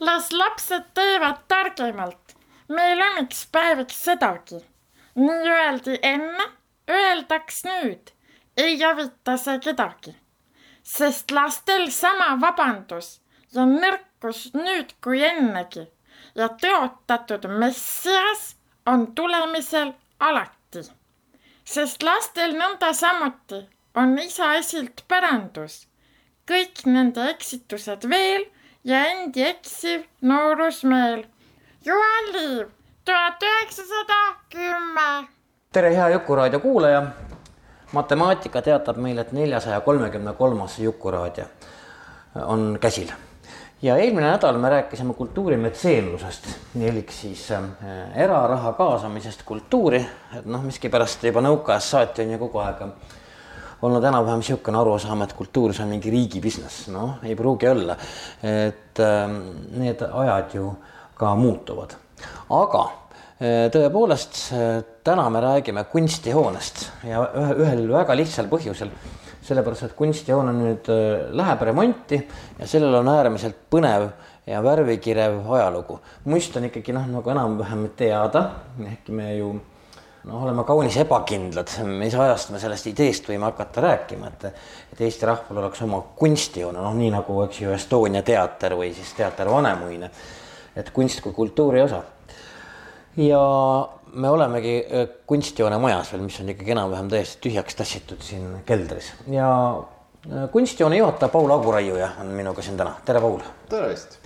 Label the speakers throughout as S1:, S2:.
S1: las lapsed teevad targemalt. meil on üks päeviks sedagi. nii öeldi enne, öeldaks nüüd. ei avita see kedagi. sest lastel sama vabandus ja nõrkus nüüd kui ennegi ja tõotatud messias on tulemisel alati. sest lastel nõnda samuti on isa esilt pärandus. kõik nende eksitused veel ja endi eksiv noorusmeel. Juhan Liiv, tuhat üheksasada kümme.
S2: tere, hea Jukuraadio kuulaja. matemaatika teatab meile, et neljasaja kolmekümne kolmas Jukuraadio on käsil ja eelmine nädal me rääkisime kultuurimetseenlusest, elik siis äh, eraraha kaasamisest kultuuri, et noh, miskipärast juba nõukaajast saati on ju kogu aeg olnud enam-vähem niisugune arusaam, et kultuur, see on mingi riigi business, noh, ei pruugi olla. et ähm, need ajad ju ka muutuvad, aga äh, tõepoolest täna me räägime kunstihoonest ja ühe, ühel väga lihtsal põhjusel, sellepärast et kunstihoone nüüd äh, läheb remonti ja sellel on äärmiselt põnev ja värvikirev ajalugu. must on ikkagi noh, nagu enam-vähem teada, ehkki me ju noh, oleme kaunis ebakindlad, mis ajast me sellest ideest võime hakata rääkima, et et Eesti rahval oleks oma kunstihoone, noh nii nagu eks ju Estonia teater või siis teater Vanemuine. et kunst kui kultuuri osa. ja me olemegi äh, kunstihoone majas veel, mis on ikkagi enam-vähem täiesti tühjaks tassitud siin keldris ja äh, kunstihoone juhataja Paul Aguraiuja on minuga siin täna, tere Paul.
S3: tervist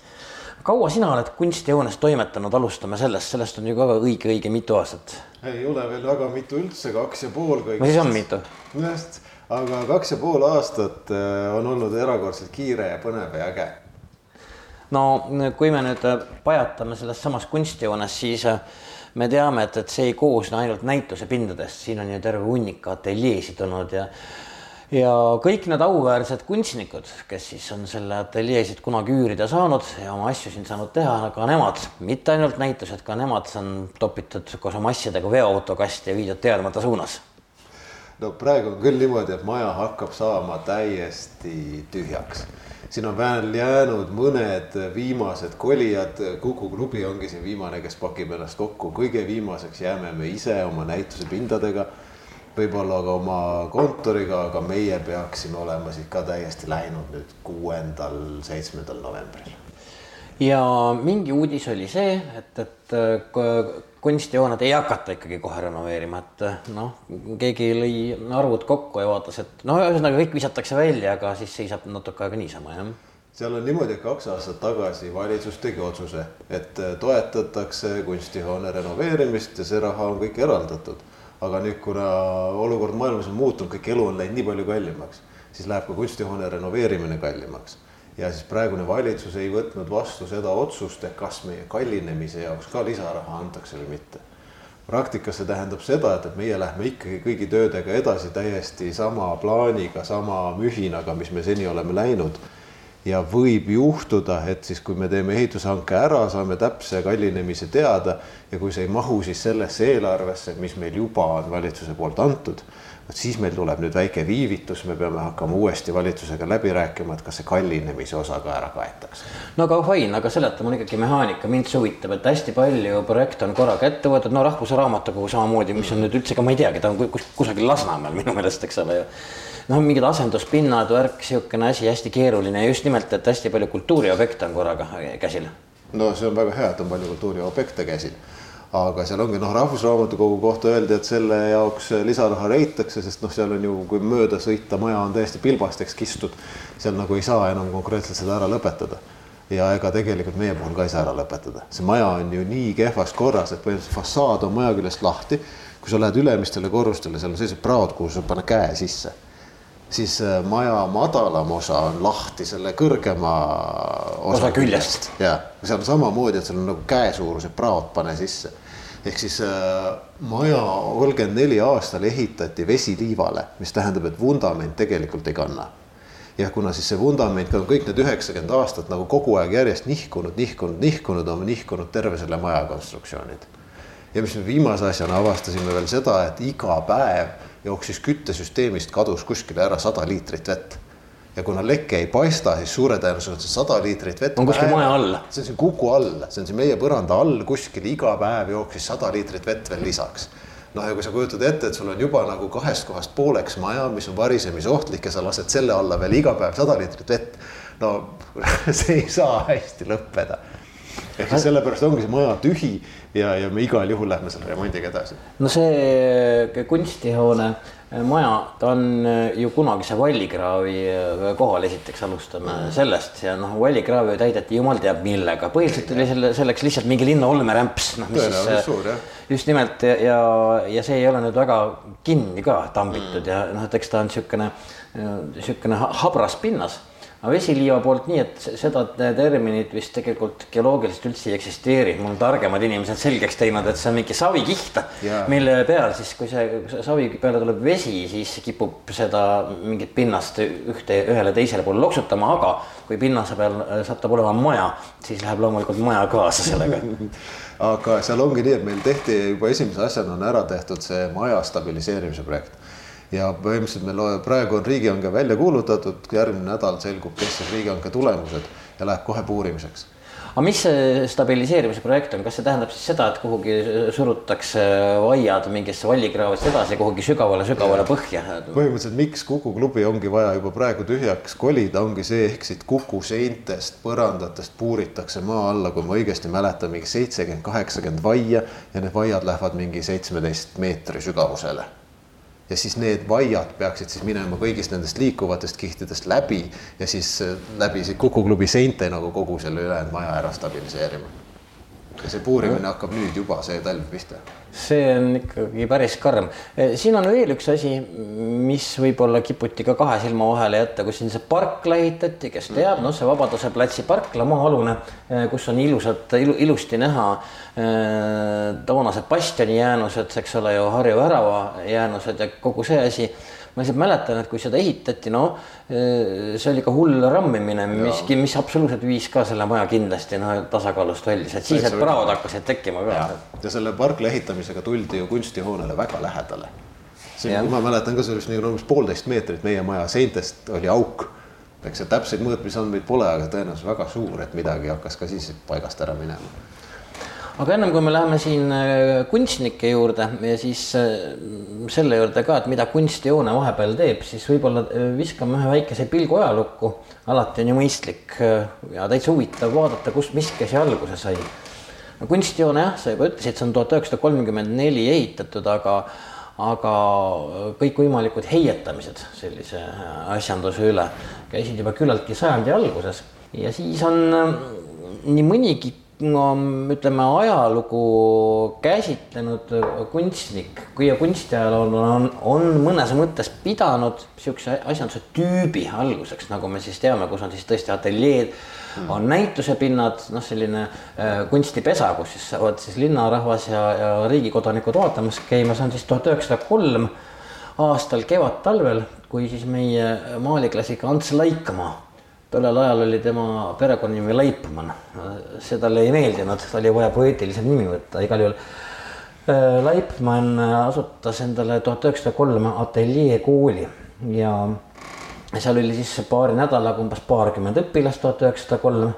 S2: kaua sina oled kunstihoones toimetanud, alustame sellest, sellest on ju ka õige-õige mitu aastat.
S3: ei ole veel väga mitu üldse, kaks ja pool kõik.
S2: no siis on mitu.
S3: just, aga kaks ja pool aastat äh, on olnud erakordselt kiire ja põnev ja äge.
S2: no kui me nüüd äh, pajatame selles samas kunstihoones, siis äh, me teame, et, et see ei koosne ainult näitusepindadest, siin on ju terve hunnik ateljeesid olnud ja ja kõik need auväärsed kunstnikud, kes siis on selle ateljeesid kunagi üürida saanud ja oma asju siin saanud teha, ka nemad, mitte ainult näitused, ka nemad on topitud koos oma asjadega veoautokasti ja viidud teadmata suunas.
S3: no praegu on küll niimoodi, et maja hakkab saama täiesti tühjaks. Siin on veel jäänud mõned viimased kolijad, Kuku klubi ongi siin viimane, kes pakib ennast kokku, kõige viimaseks jääme me ise oma näituse pindadega võib-olla ka oma kontoriga, aga meie peaksime olema siit ka täiesti läinud nüüd kuuendal, seitsmendal novembril.
S2: ja mingi uudis oli see, et, et äh, kunstihooned ei hakata ikkagi kohe renoveerima, et äh, noh, keegi lõi arvud kokku ja vaatas, et no ühesõnaga kõik visatakse välja, aga siis seisab natuke aega niisama, jah
S3: seal on niimoodi, et kaks aastat tagasi valitsus tegi otsuse, et äh, toetatakse kunstihoone renoveerimist ja see raha on kõik eraldatud aga nüüd, kuna olukord maailmas on muutunud, kõik elu on läinud nii palju kallimaks, siis läheb ka kunstihoone renoveerimine kallimaks. ja siis praegune valitsus ei võtnud vastu seda otsust, et kas meie kallinemise jaoks ka lisaraha antakse või mitte. praktikas see tähendab seda, et, et meie lähme ikkagi kõigi töödega edasi täiesti sama plaaniga, sama mühinaga, mis me seni oleme läinud ja võib juhtuda, et siis, kui me teeme ehitushanke ära, saame täpse kallinemise teada ja kui see ei mahu siis sellesse eelarvesse, mis meil juba on valitsuse poolt antud, vot siis meil tuleb nüüd väike viivitus, me peame hakkama uuesti valitsusega läbi rääkima, et kas see kallinemise osa ka ära kaetakse.
S2: no aga fine, aga seleta mulle ikkagi mehaanika, mind see huvitab, et hästi palju projekte on korraga ette võetud, no Rahvuse Raamatukogu samamoodi, mis on nüüd üldse ka, ma ei teagi, ta on kus, kusagil Lasnamäel minu meelest, eks ole ju noh, mingid asenduspinnad, värk, niisugune asi hästi keeruline just nimelt, et hästi palju kultuuriobjekte on korraga käsil.
S3: no see on väga hea, et on palju kultuuriobjekte käsil aga seal ongi noh, Rahvusraamatukogu kohta öeldi, et selle jaoks lisaraha leitakse, sest noh, seal on ju, kui mööda sõita, maja on täiesti pilbasteks kistud. seal nagu ei saa enam konkreetselt seda ära lõpetada. ja ega tegelikult meie puhul ka ei saa ära lõpetada, see maja on ju nii kehvas korras, et põhimõtteliselt fassaad on maja küljest lahti. kui sa lähed ülemistele korrustele, seal on sellised praod, kuhu sa paned käe sisse siis äh, maja madalam osa on lahti selle kõrgema osa,
S2: Osa küljest.
S3: ja seal samamoodi, et seal on nagu käesuurused praod pane sisse. ehk siis äh, maja kolmkümmend neli aastal ehitati vesiliivale, mis tähendab, et vundament tegelikult ei kanna ja kuna siis see vundament on kõik need üheksakümmend aastat nagu kogu aeg järjest nihkunud, nihkunud, nihkunud, on nihkunud terve selle maja konstruktsioonid. ja mis me viimase asjana avastasime veel seda, et iga päev jooksis küttesüsteemist kadus kuskile ära sada liitrit vett. ja kuna leke ei paista, siis suure tõenäosusega see sada liitrit vett.
S2: On kuskil maja all.
S3: see on siin kuku all, see on siin meie põranda all kuskil iga päev jooksis sada liitrit vett veel lisaks noh, ja kui sa kujutad ette, et sul on juba nagu kahest kohast pooleks maja, mis on varisemisohtlik ja sa lased selle alla veel iga päev sada liitrit vett. no see ei saa hästi lõppeda. ehk siis sellepärast ongi see maja tühi ja, ja me igal juhul lähme selle remondiga edasi.
S2: no see kunstihoone äh, maja, ta on äh, ju kunagise vallikraavi äh, kohal, esiteks alustame mm. sellest ja noh, vallikraavi täideti jumal teab millega, põhiliselt oli selle, selleks lihtsalt mingi linna olmerämps, noh mis
S3: Tõenäoliselt suur, jah.
S2: just nimelt ja, ja, ja see ei ole nüüd väga kinni ka tambitud mm. ja noh, et eks ta on niisugune, niisugune habras pinnas aga vesiliiva poolt nii, et seda terminit vist tegelikult geoloogiliselt üldse ei eksisteeri, mul on targemad inimesed selgeks teinud, et see on mingi savikiht mille peal siis, kui see savi peale tuleb vesi, siis kipub seda mingit pinnast ühte, ühele teisele poole loksutama, aga kui pinnase peal satub olema maja, siis läheb loomulikult maja kaasa sellega.
S3: Aga seal ongi nii, et meil tehti juba esimese asjana on ära tehtud see maja stabiliseerimise projekt ja põhimõtteliselt meil praegu on riigihange välja kuulutatud, järgmine nädal selgub, kes siis riigihanke tulemused ja läheb kohe puurimiseks.
S2: Aga mis see stabiliseerimise projekt on, kas see tähendab siis seda, et kuhugi surutakse vaiad mingisse vallikraavist edasi kuhugi sügavale-sügavale põhja?
S3: põhimõtteliselt, miks Kuku klubi ongi vaja juba praegu tühjaks kolida, ongi see, ehk siit Kuku seintest, põrandatest puuritakse maa alla, kui ma õigesti mäletan, mingi seitsekümmend, kaheksakümmend vaia ja need vaiad lähevad mingi seitsmeteist meetri sügavusele ja siis need vaiad peaksid siis minema kõigist nendest liikuvatest kihtidest läbi ja siis äh, läbi Kuku klubi seinte nagu kogu selle ülejäänud maja ära stabiliseerima. Ja see puurimine hakkab nüüd juba see talv pihta.
S2: see on ikkagi päris karm. Eh, siin on veel üks asi, mis võib-olla kiputi ka kahe silma vahele jätta, kui siin see parkla ehitati, kes teab, noh, see Vabaduse platsi parkla maa-alune, eh, kus on ilusalt ilu,, ilusti näha Äh, toonased bastioni jäänused, eks ole ju, Harju värava jäänused ja kogu see asi. Ma lihtsalt mäletan, et kui seda ehitati, no äh, see oli ka hull rammimine, miski, mis absoluutselt viis ka selle maja kindlasti noh tasakaalust välja, et siis need praod hakkasid tekkima ka.
S3: ja selle parkla ehitamisega tuldi ju kunstihoonele väga lähedale. see, ma mäletan ka, see oli nagu umbes poolteist meetrit. Meie maja seintest oli auk. Eks see täpseid mõõtmisandmeid pole, aga tõenäoliselt väga suur, et midagi hakkas ka siis paigast ära minema
S2: aga ennem kui me läheme siin äh, kunstnike juurde ja siis äh, selle juurde ka, et mida kunstijoone vahepeal teeb, siis võib-olla äh, viskame ühe väikese pilgu ajalukku. alati on ju mõistlik ja täitsa huvitav vaadata, kust miski asi alguse sai. kunstijoone jah, sa juba ütlesid, see on tuhat üheksasada kolmkümmend neli ehitatud, aga aga kõikvõimalikud heietamised sellise asjanduse üle käisid juba küllaltki sajandi alguses ja siis on nii mõnigi no ütleme, ajalugu käsitlenud kunstnik ja kunstiajalool on, on mõnes mõttes pidanud sihukese asjanduse tüübi alguseks, nagu me siis teame, kus on siis tõesti ateljeed mm., on näitusepinnad, noh, selline äh, kunstipesa, kus siis saavad siis linnarahvas ja, ja riigikodanikud vaatamas käima, see on siis tuhat üheksasada kolm aastal kevad-talvel, kui siis meie maaliklassik Ants Laikmaa tollel ajal oli tema perekonnanimi Laipmann, see talle ei meeldinud, tal oli vaja poeetilisem nimi võtta, igal juhul. Äh, Laipmann asutas endale tuhat üheksasada kolm ateljeekooli ja seal oli siis paari nädalaga umbes paarkümmend õpilast, tuhat üheksasada kolm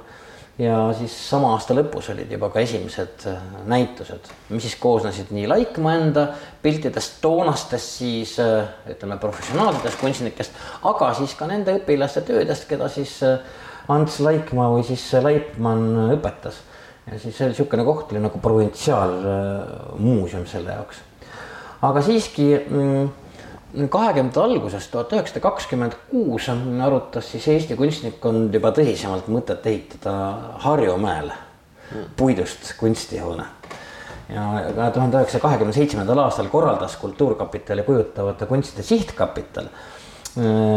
S2: ja siis sama aasta lõpus olid juba ka esimesed äh, näitused, mis siis koosnesid nii Laikmaa enda piltidest, toonastest siis äh, ütleme professionaalsetest kunstnikest, aga siis ka nende õpilaste töödest, keda siis äh, Ants Laikmaa või siis Laipmann õpetas. ja siis see oli niisugune koht oli nagu provintsiaalmuuseum selle jaoks. aga siiski mm, kahekümnendate alguses, tuhat üheksasada kakskümmend kuus arutas siis Eesti kunstnikkond juba tõsisemalt mõtet ehitada Harjumäele puidust kunstihoone. ja ka tuhande üheksasaja kahekümne seitsmendal aastal korraldas Kultuurkapitali kujutavate kunstide sihtkapital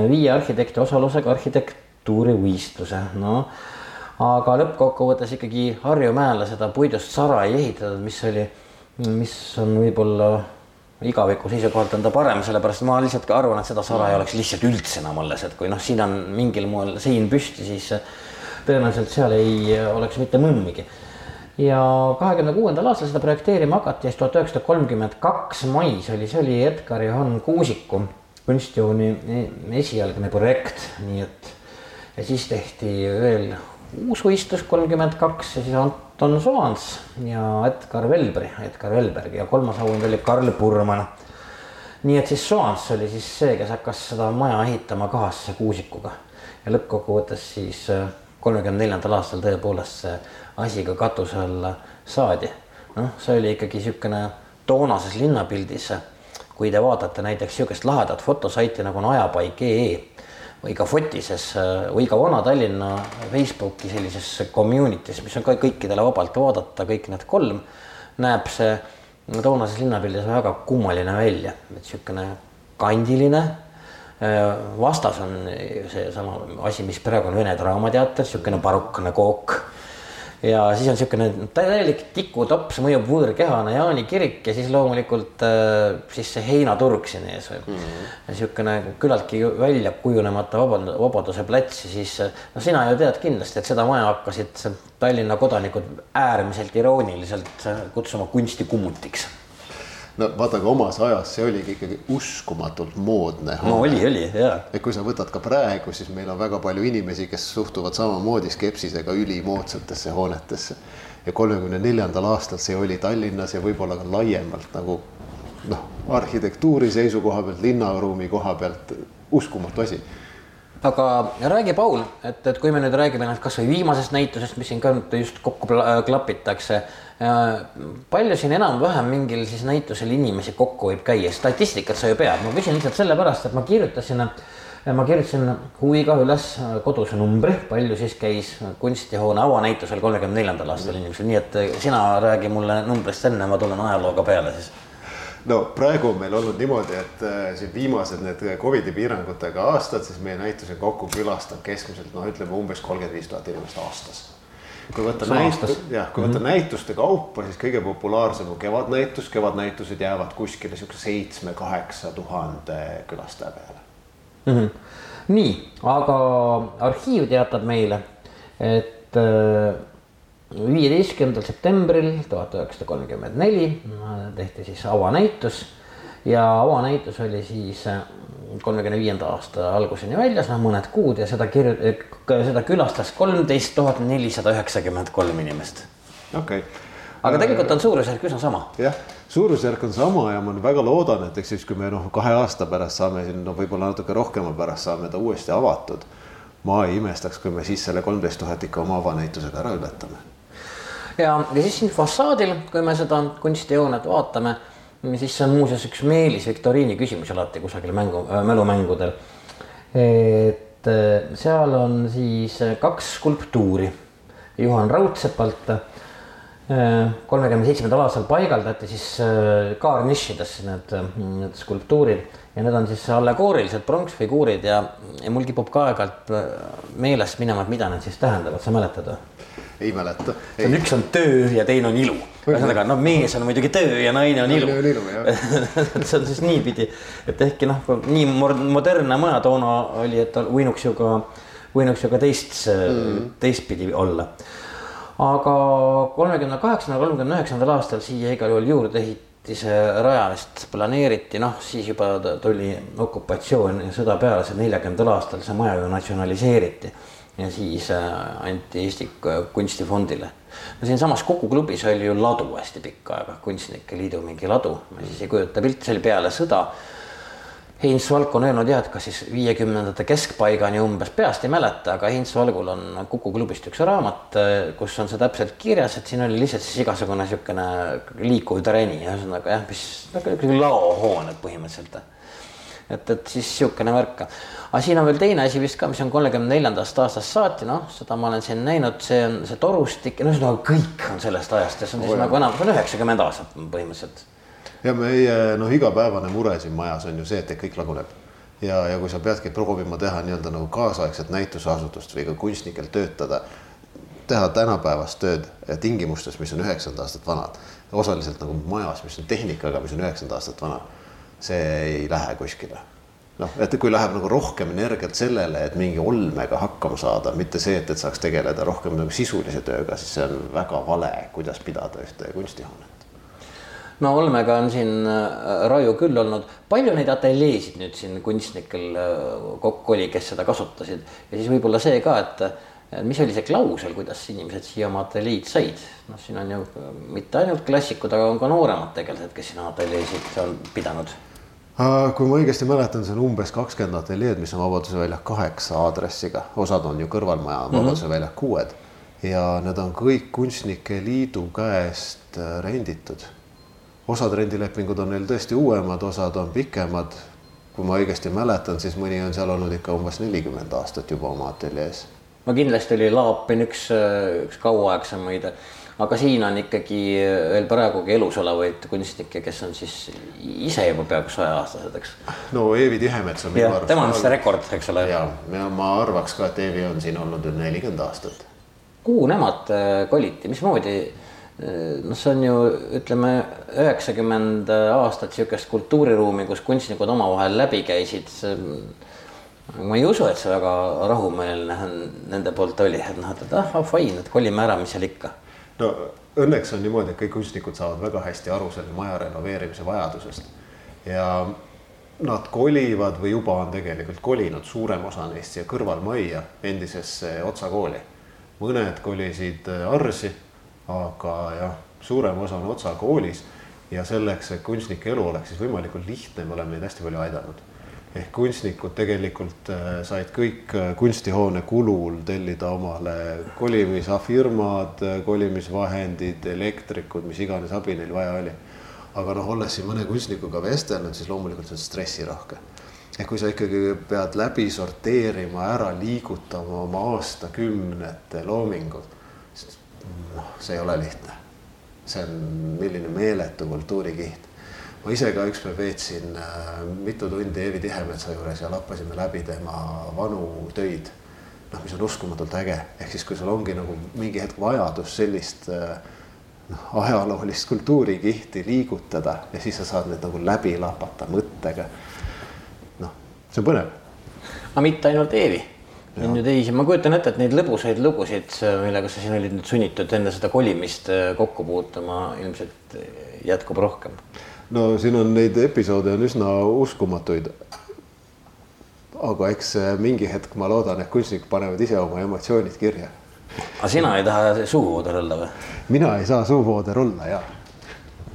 S2: viie arhitekti osalusega arhitektuurivõistluse, noh. aga lõppkokkuvõttes ikkagi Harju mäele seda puidust sara ei ehitatud, mis oli, mis on võib-olla igaviku seisukohalt on ta parem, sellepärast ma lihtsalt arvan, et seda sara ei oleks lihtsalt üldse enam alles, et kui noh, siin on mingil moel sein püsti, siis tõenäoliselt seal ei oleks mitte mõmmigi. Ja kahekümne kuuendal aastal seda projekteerima hakati, siis tuhat üheksasada kolmkümmend kaks mais oli, see oli Edgar Johann Kuusiku kunstijooni esialgne projekt, nii et ja siis tehti veel uus võistlus kolmkümmend kaks ja siis Anton Soans ja Edgar Velbri, Edgar Velberg ja kolmas auhind oli Karl Purman. nii et siis Soans oli siis see, kes hakkas seda maja ehitama kahasse Kuusikuga ja lõppkokkuvõttes siis äh, kolmekümne neljandal aastal tõepoolest see asi ka katuse alla saadi. noh, see oli ikkagi niisugune toonases linnapildis kui te vaatate näiteks niisugust lahedat fotosaiti nagu on ajapaik.ee või ka Fotises või ka Vana-Tallinna Facebooki sellises community's, mis on ka kõikidele vabalt vaadata, kõik need kolm, näeb see toonases linnapildis väga kummaline välja, et niisugune kandiline vastas on seesama asi, mis praegu on Vene Draamateater, niisugune barokne kook ja siis on niisugune täielik tikutops, mõjub võõrkehana Jaani kirik ja siis loomulikult äh, siis see heinaturg siin ees või mm -hmm. niisugune küllaltki välja kujunemata vabad, Vabaduse plats ja siis no sina ju tead kindlasti, et seda maja hakkasid Tallinna kodanikud äärmiselt irooniliselt kutsuma kunstikummutiks
S3: no vaata, aga omas ajas see oligi ikkagi uskumatult moodne.
S2: no oli, oli ja.
S3: et kui sa võtad ka praegu, siis meil on väga palju inimesi, kes suhtuvad samamoodi skepsisega ülimoodsatesse hoonetesse. ja kolmekümne neljandal aastal see oli Tallinnas ja võib-olla ka laiemalt nagu noh, arhitektuuri seisukoha pealt, linnaruumi koha pealt uskumatu asi
S2: aga räägi, Paul, et, et kui me nüüd räägime noh, kasvõi viimasest näitusest, mis siin ka just kokku klapitakse palju siin enam-vähem mingil siis näitusel inimesi kokku võib käia, statistikat sa ju pead, ma küsin lihtsalt sellepärast, et ma kirjutasin, ma kirjutasin huviga üles koduse numbri, palju siis käis kunstihoone avanäitusel kolmekümne neljandal aastal inimesel, nii et sina räägi mulle numbrist enne, ma tulen ajalooga peale siis.
S3: No praegu on meil olnud niimoodi, et äh, siin viimased need Covidi piirangutega aastad, siis meie näitusi kokku külastab keskmiselt noh, ütleme umbes kolmkümmend viis tuhat inimest aastas kui võtta näitus, jah, kui võtta mm -hmm. näituste kaupa, siis kõige populaarsem on kevadnäitus, kevadnäitused jäävad kuskile siukse seitsme-kaheksa tuhande külastaja peale
S2: mm. -hmm. nii, aga arhiiv teatab meile, et äh, viieteistkümnendal septembril tuhat üheksasada kolmkümmend neli tehti siis avanäitus ja avanäitus oli siis äh, kolmekümne viienda aasta alguseni väljas, noh mõned kuud ja seda kirju-, seda külastas kolmteist tuhat nelisada üheksakümmend kolm inimest.
S3: okei okay.
S2: aga tegelikult on suurusjärk üsna sama.
S3: jah, suurusjärk on sama ja ma väga loodan, et eks siis, kui me noh, kahe aasta pärast saame siin, no võib-olla natuke rohkema pärast saame ta uuesti avatud. ma ei imestaks, kui me siis selle kolmteist tuhat ikka oma avanäitusega ära ületame.
S2: ja, ja siis siin fassaadil, kui me seda kunstijoonet vaatame siis see on muuseas üks Meelis viktoriini küsimus alati kusagil mängu äh,, mälumängudel. et äh, seal on siis äh, kaks skulptuuri Juhan Raudsepalt kolmekümne seitsmendal aastal paigaldati siis kaarnišidesse need, need skulptuurid ja need on siis allegoorilised pronksfiguurid ja, ja mul kipub ka aeg-ajalt meelest minema, et mida need siis tähendavad, sa mäletad või?
S3: Ei mäleta.
S2: see on, üks on töö ja teine on ilu. ühesõnaga, no mees on muidugi töö ja naine on ilu. see on siis niipidi, et ehkki noh, nii modernne maja toona oli, et võinuks ju ka, võinuks ju ka teist mm., teistpidi olla. aga kolmekümne kaheksandal, kolmekümne üheksandal aastal siia igal juhul juurdeehitise rajamist planeeriti, noh siis juba tuli okupatsioon ja sõda peale, see neljakümnendal aastal see maja ju natsionaliseeriti ja siis äh, anti Eesti Kunstifondile. no siinsamas Kuku klubis oli ju ladu hästi pikka aega, Kunstnike Liidu mingi ladu, ma siis ei kujuta pilti, see oli peale sõda. Heinz Valk on öelnud jah, et kas siis viiekümnendate keskpaigani umbes, peast ei mäleta, aga Heinz Valgul on Kuku klubist üks raamat, kus on see täpselt kirjas, et siin oli lihtsalt siis igasugune niisugune liikuv tereni, ühesõnaga jah, mis nagu laohooned põhimõtteliselt. Et, et siis niisugune värk aga siin on veel teine asi vist ka, mis on kolmekümne neljandast aastast saati, noh, seda ma olen siin näinud, see on see torustik, no ühesõnaga kõik on sellest ajast ja see on siis oh, nagu enam, see on üheksakümmend aastat põhimõtteliselt.
S3: ja meie noh, igapäevane mure siin majas on ju see, et kõik laguneb. ja, ja kui sa peadki proovima teha nii-öelda nagu kaasaegset näituseasutust või ka kunstnikel töötada, teha tänapäevast tööd tingimustes, mis on üheksakümmend aastat vanad, osaliselt nagu majas, mis on tehnikaga, mis on üheksakümmend aastat vana, see ei lähe kuskile. Noh, et kui läheb nagu rohkem energiat sellele, et mingi olmega hakkama saada, mitte see, et, et saaks tegeleda rohkem nagu sisulise tööga, siis see on väga vale, kuidas pidada ühte kunstihoonet
S2: no olmega on siin äh, raju küll olnud, palju neid ateljeesid nüüd siin kunstnikel äh, kokku oli, kes seda kasutasid? Ja siis võib-olla see ka, et mis oli see klausel, kuidas inimesed siia oma ateljeed said, noh, siin on ju mitte ainult klassikud, aga on ka nooremad tegelased, kes siin ateljeesid on pidanud
S3: kui ma õigesti mäletan, see on umbes kakskümmend ateljeed, mis on Vabaduse väljak kaheksa aadressiga, osad on ju kõrvalmaja mhm. Vabaduse mm -hmm. väljak kuued ja need on kõik Kunstnike Liidu käest äh, renditud. osad rendilepingud on neil tõesti uuemad, osad on pikemad. kui ma õigesti mäletan, siis mõni on seal olnud ikka umbes nelikümmend aastat juba oma ateljees.
S2: No kindlasti oli Laapin üks, üks kauaaegsemaid aga siin on ikkagi veel praegugi elus olevaid kunstnikke, kes on siis ise juba peaaegu sajaaastased, eks.
S3: no Eevi Tihemets on minu
S2: arust. tema on vist rekord, eks ole.
S3: ja, ja ma arvaks ka, et Eevi on siin olnud nelikümmend aastat.
S2: kuhu nemad äh, koliti, mismoodi? Äh, noh, see on ju ütleme üheksakümmend aastat sihukest kultuuriruumi, kus kunstnikud omavahel läbi käisid. Ma ei usu, et see väga rahumeelne nende poolt oli, et noh, et ah fine, et kolime ära, mis seal ikka.
S3: No õnneks on niimoodi, et kõik kunstnikud saavad väga hästi aru selle maja renoveerimise vajadusest. Ja nad kolivad või juba on tegelikult kolinud suurem osa neist siia kõrvalmajja, endisesse Otsa kooli. mõned kolisid äh, Arsi, aga jah, suurem osa on Otsa koolis ja selleks, et kunstnike elu oleks siis võimalikult lihtne, me oleme neid hästi palju aidanud ehk kunstnikud tegelikult äh, said kõik äh, kunstihoone kulul tellida omale kolimisafirmad, äh, kolimisvahendid, elektrikud, mis iganes abi neil vaja oli. aga noh, olles siin mõne kunstnikuga vestelnud, siis loomulikult see on stressirohke. ehk kui sa ikkagi pead läbi sorteerima, ära liigutama oma aastakümnete loomingud, siis noh, see ei ole lihtne. see on milline meeletu kultuurikiht ma ise ka ükspäev veetsin äh, mitu tundi Eevi Tihemetsa juures ja lappasime läbi tema vanu töid. noh, mis on uskumatult äge, ehk siis kui sul ongi nagu mingi hetk vajadus sellist äh, noh, ajaloolist kultuurikihti liigutada ja siis sa saad need nagu läbi lapata mõttega. noh, see on põnev.
S2: aga mitte ainult Eevi on ju teisi, ma kujutan ette, et neid lõbusaid lugusid, millega sa siin olid nüüd sunnitud enne seda kolimist äh, kokku puutuma, ilmselt jätkub rohkem
S3: no siin on neid episoode on üsna uskumatuid. aga eks mingi hetk ma loodan, et kunstnikud panevad ise oma emotsioonid kirja.
S2: aga sina ei taha suuvooder olla või?
S3: mina ei saa suuvooder olla ja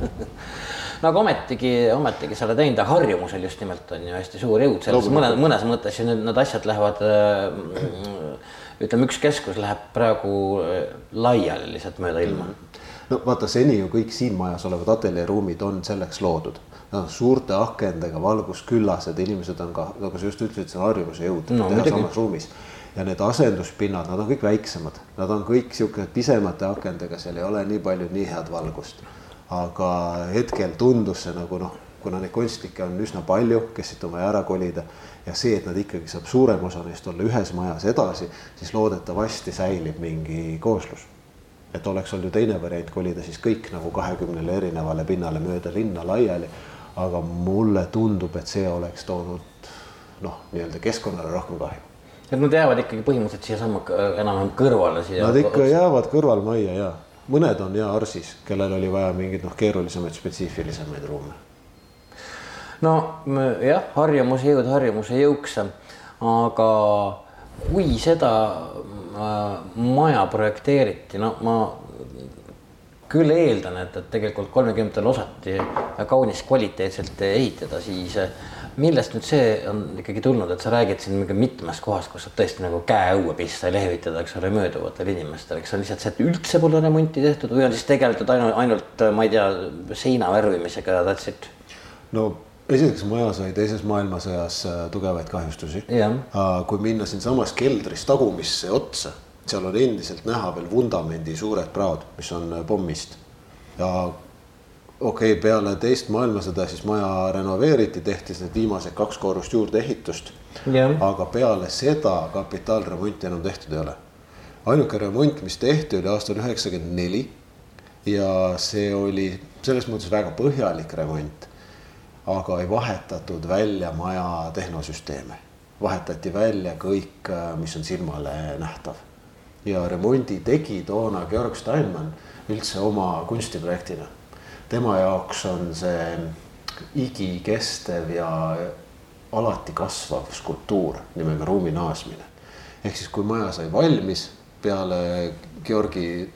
S2: no aga ometigi, ometigi sa oled teinud, aga harjumusel just nimelt on ju hästi suur jõud selles mõnes, mõnes mõttes ju need, need asjad lähevad äh, ütleme, üks keskus läheb praegu äh, laiali lihtsalt mööda ilma mm. -hmm
S3: no vaata, seni ju kõik siin majas olevad ateljeeruumid on selleks loodud. On suurte akendega, valgusküllased, inimesed on ka, nagu sa just ütlesid, see on harjumuse jõud no, teha samas ruumis. ja need asenduspinnad, nad on kõik väiksemad, nad on kõik siukesed pisemate akendega, seal ei ole nii palju nii head valgust. aga hetkel tundus see nagu noh, kuna neid kunstnikke on üsna palju, kes siit on vaja ära kolida ja see, et nad ikkagi saab suurem osa neist olla ühes majas edasi, siis loodetavasti säilib mingi kooslus et oleks olnud ju teine variant kolida siis kõik nagu kahekümnele erinevale pinnale mööda linna laiali. aga mulle tundub, et see oleks toonud noh, nii-öelda keskkonnale rohkem kahju.
S2: et nad jäävad ikkagi põhimõtteliselt siiasamma enam-vähem kõrvale siia.
S3: Nad ikka jäävad kõrvalmajja ja mõned on ja Arsis, kellel oli vaja mingeid noh, keerulisemaid, spetsiifilisemaid ruume.
S2: no jah, harjumuse jõud harjumuse jõuks, aga kui seda maja projekteeriti, no ma küll eeldan, et, et tegelikult kolmekümnendatel osati kaunis kvaliteetselt ehitada, siis äh, millest nüüd see on ikkagi tulnud, et sa räägid siin mingi mitmest kohast, kus saab tõesti nagu käe õue pista ja lehvitada, eks ole, mööduvatel inimestel, eks see on lihtsalt see, et üldse pole remonti tehtud või on siis tegeletud ainult, ainult ma ei tea, seina värvimisega ja that's it?
S3: no esiteks maja sai teises maailmasõjas äh, tugevaid kahjustusi. kui minna siinsamas keldris tagumisse otsa, seal on endiselt näha veel vundamendi suured praod, mis on äh, pommist. ja okei okay,, peale teist maailmasõda siis maja renoveeriti, tehti need viimased kaks korrust juurdeehitust. aga peale seda kapitaalremonti enam tehtud ei ole. ainuke remont, mis tehti, oli aastal üheksakümmend neli. ja see oli selles mõttes väga põhjalik remont. Aga ei vahetatud välja maja tehnosüsteeme, vahetati välja kõik, mis on silmale nähtav. ja remondi tegi toona Georg Steinmann üldse oma kunstiprojektina tema jaoks on see igikestev ja alati kasvav skulptuur nimega ruumi naasmine. ehk siis, kui maja sai valmis peale Georgi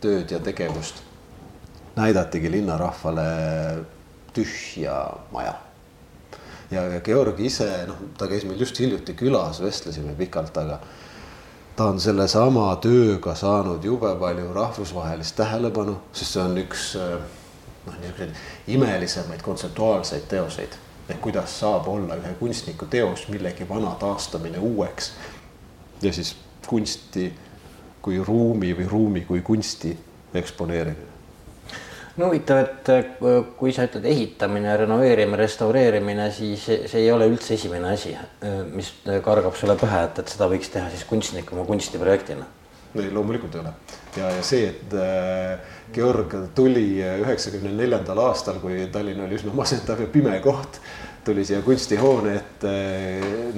S3: tööd ja tegevust, näidatigi linnarahvale tühja maja. ja, ja Georg ise, noh, ta käis meil just hiljuti külas, vestlesime pikalt, aga ta on sellesama tööga saanud jube palju rahvusvahelist tähelepanu, sest see on üks äh, noh, niisuguseid imelisemaid kontseptuaalseid teoseid. ehk kuidas saab olla ühe kunstniku teos millegi vana taastamine uueks. ja siis kunsti kui ruumi või ruumi kui kunsti eksponeerimine.
S2: No huvitav, et äh, kui sa ütled ehitamine, renoveerimine, restaureerimine, siis see ei ole üldse esimene asi, äh, mis kargab sulle pähe, et, et seda võiks teha siis kunstnik oma kunstiprojektina.
S3: ei, loomulikult ei ole ja, ja see, et äh, Georg tuli üheksakümne neljandal aastal, kui Tallinn oli üsna masendav ja pime koht, tuli siia kunstihoone ette,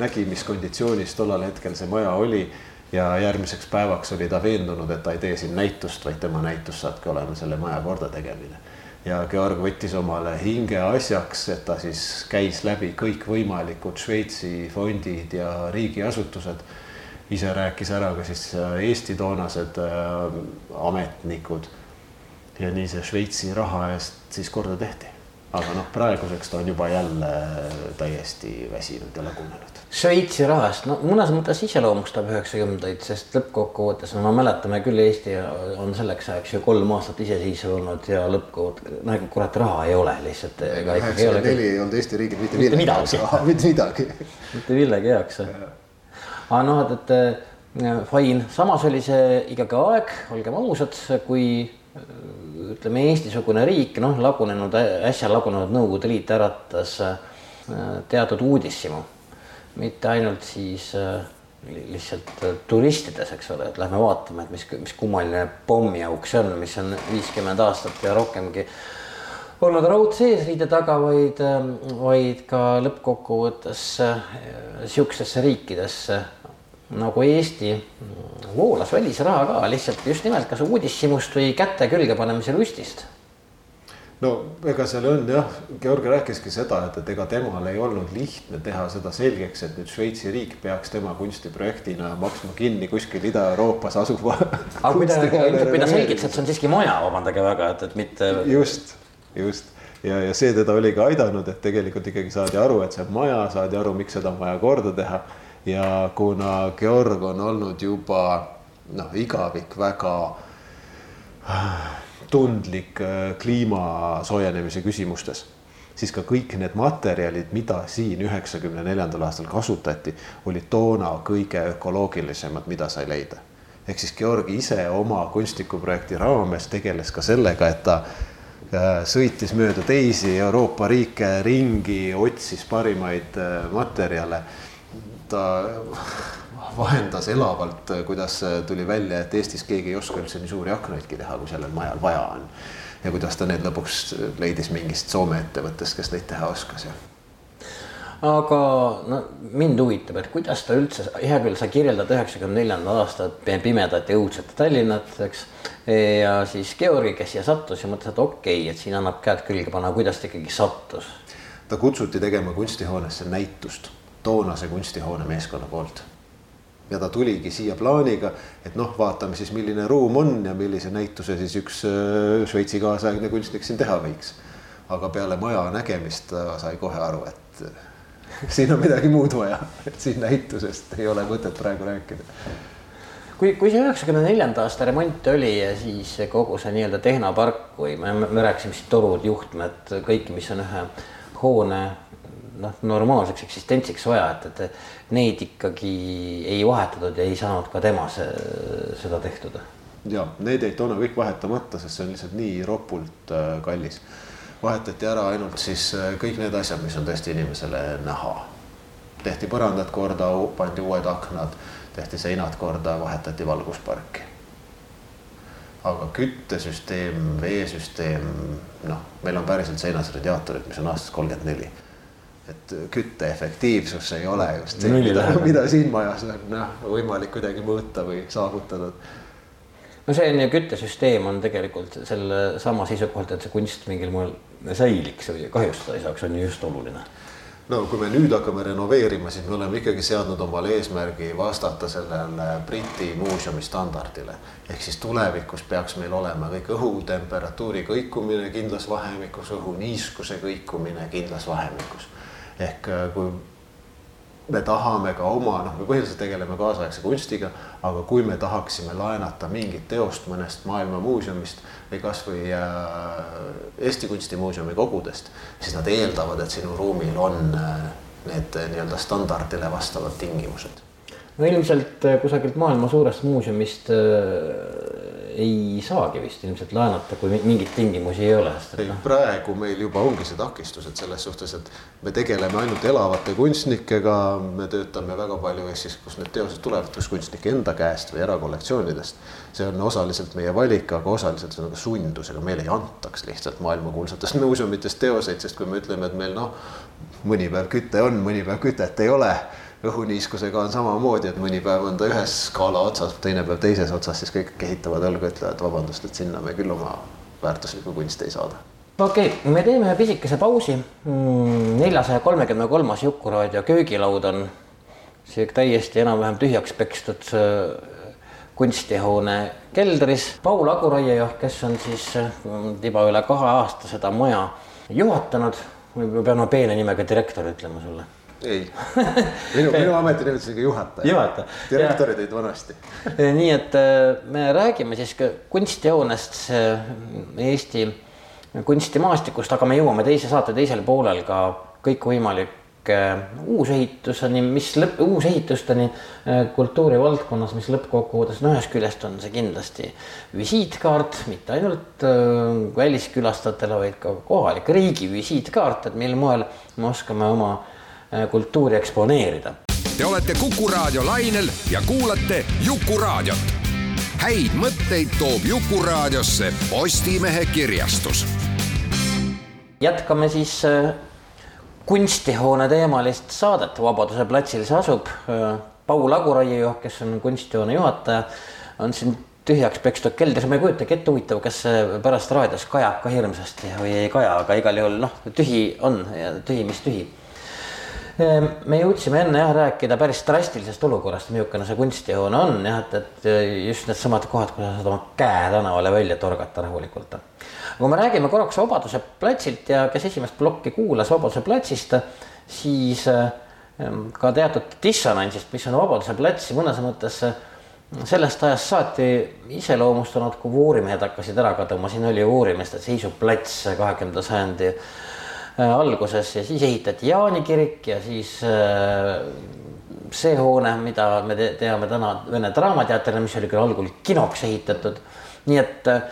S3: nägi, mis konditsioonis tollal hetkel see maja oli ja järgmiseks päevaks oli ta veendunud, et ta ei tee siin näitust, vaid tema näitus saabki olema selle maja kordategemine. ja Georg võttis omale hingeasjaks, et ta siis käis läbi kõikvõimalikud Šveitsi fondid ja riigiasutused ise rääkis ära ka siis äh, Eesti toonased äh, ametnikud. ja nii see Šveitsi raha eest siis korda tehti. Aga noh, praeguseks ta on juba jälle täiesti väsinud ja lagunenud.
S2: Šveitsi rahast, no mõnes mõttes iseloomustab üheksakümnendaid, sest lõppkokkuvõttes no me mäletame küll, Eesti on selleks ajaks ju kolm aastat iseseisev olnud ja lõppkokkuvõttes, no kurat, raha ei ole lihtsalt.
S3: üheksakümmend neli ei olnud Eesti riigil mitte raha, mitte midagi.
S2: mitte millegi jaoks aga noh, et, et äh, fine, samas oli see ikkagi aeg, olgem ausad, kui ütleme, Eesti-sugune riik, noh, lagunenud, äsja lagunenud Nõukogude Liit äratas äh, teatud uudishimu. mitte ainult siis lihtsalt turistides, eks ole, et lähme vaatame, et mis, mis kummaline pommiauk see on, mis on viiskümmend aastat ja rohkemgi olnud raudse eesriide taga, vaid, vaid ka lõppkokkuvõttes sihukestesse riikidesse nagu Eesti voolas välisraha ka lihtsalt just nimelt kas uudishimust või käte külge panemise lustist
S3: no ega seal on jah, Georg rääkiski seda, et, et ega temal ei olnud lihtne teha seda selgeks, et nüüd Šveitsi riik peaks tema kunstiprojektina maksma kinni kuskil Ida-Euroopas asuva.
S2: aga kui ta, kui ta selgitas, et see on siiski maja, vabandage väga, et, et mitte.
S3: just, just ja, ja see teda oli ka aidanud, et tegelikult ikkagi saadi aru, et see on maja, saadi aru, miks seda on vaja korda teha ja kuna Georg on olnud juba noh, igavik väga tundlik äh, kliima soojenemise küsimustes, siis ka kõik need materjalid, mida siin üheksakümne neljandal aastal kasutati, olid toona kõige ökoloogilisemad, mida sai leida. ehk siis Georg ise oma kunstnikuprojekti raames tegeles ka sellega, et ta äh, sõitis mööda teisi Euroopa riike ringi, otsis parimaid äh, materjale ta vahendas elavalt, kuidas tuli välja, et Eestis keegi ei oska üldse nii suuri aknaidki teha, kui sellel majal vaja on. ja kuidas ta need lõpuks leidis mingist Soome ettevõttest, kes neid teha oskas ja
S2: aga no mind huvitab, et kuidas ta üldse, hea küll, sa kirjeldad üheksakümne neljandat aastat pimedat ja õudset Tallinnat, eks. ja siis Georgi, kes siia sattus ja mõtles, et okei okay,, et siin annab käed külge panna, kuidas ta ikkagi sattus?
S3: ta kutsuti tegema kunstihoonesse näitust toonase kunstihoone meeskonna poolt. ja ta tuligi siia plaaniga, et noh, vaatame siis, milline ruum on ja millise näituse siis üks äh, Šveitsi kaasaegne kunstnik siin teha võiks. aga peale maja nägemist ta sai kohe aru, et siin on midagi muud vaja, et siin näitusest ei ole mõtet praegu rääkida
S2: kui, kui see üheksakümne neljanda aasta remont oli ja siis kogu see nii-öelda tehnopark või me, me rääkisime siin torud, juhtmed, kõiki, mis on ühe hoone noh, normaalseks eksistentsiks vaja, et, et neid ikkagi ei vahetatud ja ei saanud ka tema see, seda tehtud.
S3: ja need jäid toona kõik vahetamata, sest see on lihtsalt nii ropult äh, kallis. vahetati ära ainult siis äh, kõik need asjad, mis on tõesti inimesele näha. tehti põrandad korda, pandi uued aknad, tehti seinad korda, vahetati valgusparki. aga küttesüsteem, veesüsteem, noh, meil on päriselt seinas radiaatorid, mis on aastast kolmkümmend neli et kütte efektiivsus ei ole just see, mida, mida siin majas on noh, võimalik kuidagi mõõta või saavutada
S2: no see on ju küttesüsteem on tegelikult selle sama seisukohalt, et see kunst mingil moel säiliks või kahjustada ei saaks, on ju just oluline.
S3: no kui me nüüd hakkame renoveerima, siis me oleme ikkagi seadnud omale eesmärgi vastata sellele Briti muuseumi standardile. ehk siis tulevikus peaks meil olema kõik õhutemperatuuri kõikumine kindlas vahemikus, õhuniiskuse kõikumine kindlas vahemikus. Ehk kui me tahame ka oma, noh, me põhiliselt tegeleme kaasaegse kunstiga, aga kui me tahaksime laenata mingit teost mõnest maailma muuseumist või kasvõi äh, Eesti Kunstimuuseumi kogudest, siis nad eeldavad, et sinu ruumil on äh, need äh, nii-öelda standardile vastavad tingimused.
S2: no ilmselt kusagilt maailma suurest muuseumist ei saagi vist ilmselt laenata, kui mingeid tingimusi ei ole.
S3: ei, noh. praegu meil juba ongi see takistus, et selles suhtes, et me tegeleme ainult elavate kunstnikega, me töötame väga palju Eestis, kus need teosed tulevad, kas kunstnike enda käest või erakollektsioonidest. see on osaliselt meie valik, aga osaliselt see on ka sundus, ega meile ei antaks lihtsalt maailmakuulsatest muuseumitest teoseid, sest kui me ütleme, et meil noh, mõni päev küte on, mõni päev kütet ei ole õhuniiskusega on samamoodi, et mõni päev on ta ühes skaala otsas, teine päev teises otsas, siis kõik kehitavad õlgu, ütlevad vabandust, et sinna me küll oma väärtuslikku kunsti ei saada.
S2: okei okay,, me teeme ühe pisikese pausi. Mm, neljasaja kolmekümne kolmas Jukuraadio köögilaud on sihuke täiesti enam-vähem tühjaks pekstud äh, kunstihoone keldris. Paul Aguraiejoht, kes on siis mm, tiba üle kahe aasta seda maja juhatanud, ma pean oma peene nimega direktor ütlema sulle
S3: ei, minu, minu ametinimetus on ikka juhataja.
S2: juhataja.
S3: direktorid olid vanasti.
S2: nii et äh, me räägime siis ka kunstihoonest Eesti kunstimaastikust, aga me jõuame teise saate teisel poolel ka kõikvõimalike uusehituseni, mis lõpp, uusehitusteni äh, kultuurivaldkonnas, mis lõppkokkuvõttes, no ühest küljest on see kindlasti visiitkaart, mitte ainult äh, väliskülastajatele, vaid ka kohalik riigi visiitkaart, et mil moel me oskame oma Äh, kultuuri eksponeerida.
S4: Te olete Kuku raadio lainel ja kuulate Jukuraadiot. häid mõtteid toob Jukuraadiosse Postimehe kirjastus.
S2: jätkame siis äh, kunstihoone teemalist saadet, Vabaduse platsil see asub. Äh, Paul Aguraiejuht, kes on kunstihoone juhataja, on siin tühjaks pekstud keldris, ma ei kujutagi ette, huvitav, kas pärast raadios kajab ka hirmsasti või ei kaja, aga igal juhul noh, tühi on ja tühi, mis tühi me jõudsime enne jah rääkida päris drastilisest olukorrast, milline see kunstihoone on jah, et, et just needsamad kohad, kus sa saad oma käe tänavale välja torgata rahulikult. kui me räägime korraks Vabaduse platsilt ja kes esimest plokki kuulas Vabaduse platsist, siis ehm, ka teatud dissonantsist, mis on Vabaduse plats mõnes mõttes sellest ajast saati iseloomustanud, kui vuurimehed hakkasid ära kaduma, siin oli uurimiste seisuplats kahekümnenda sajandi alguses ja siis ehitati Jaani kirik ja siis äh, see hoone, mida me teame täna Vene Draamateatrina, mis oli küll algul kinoks ehitatud. nii et äh,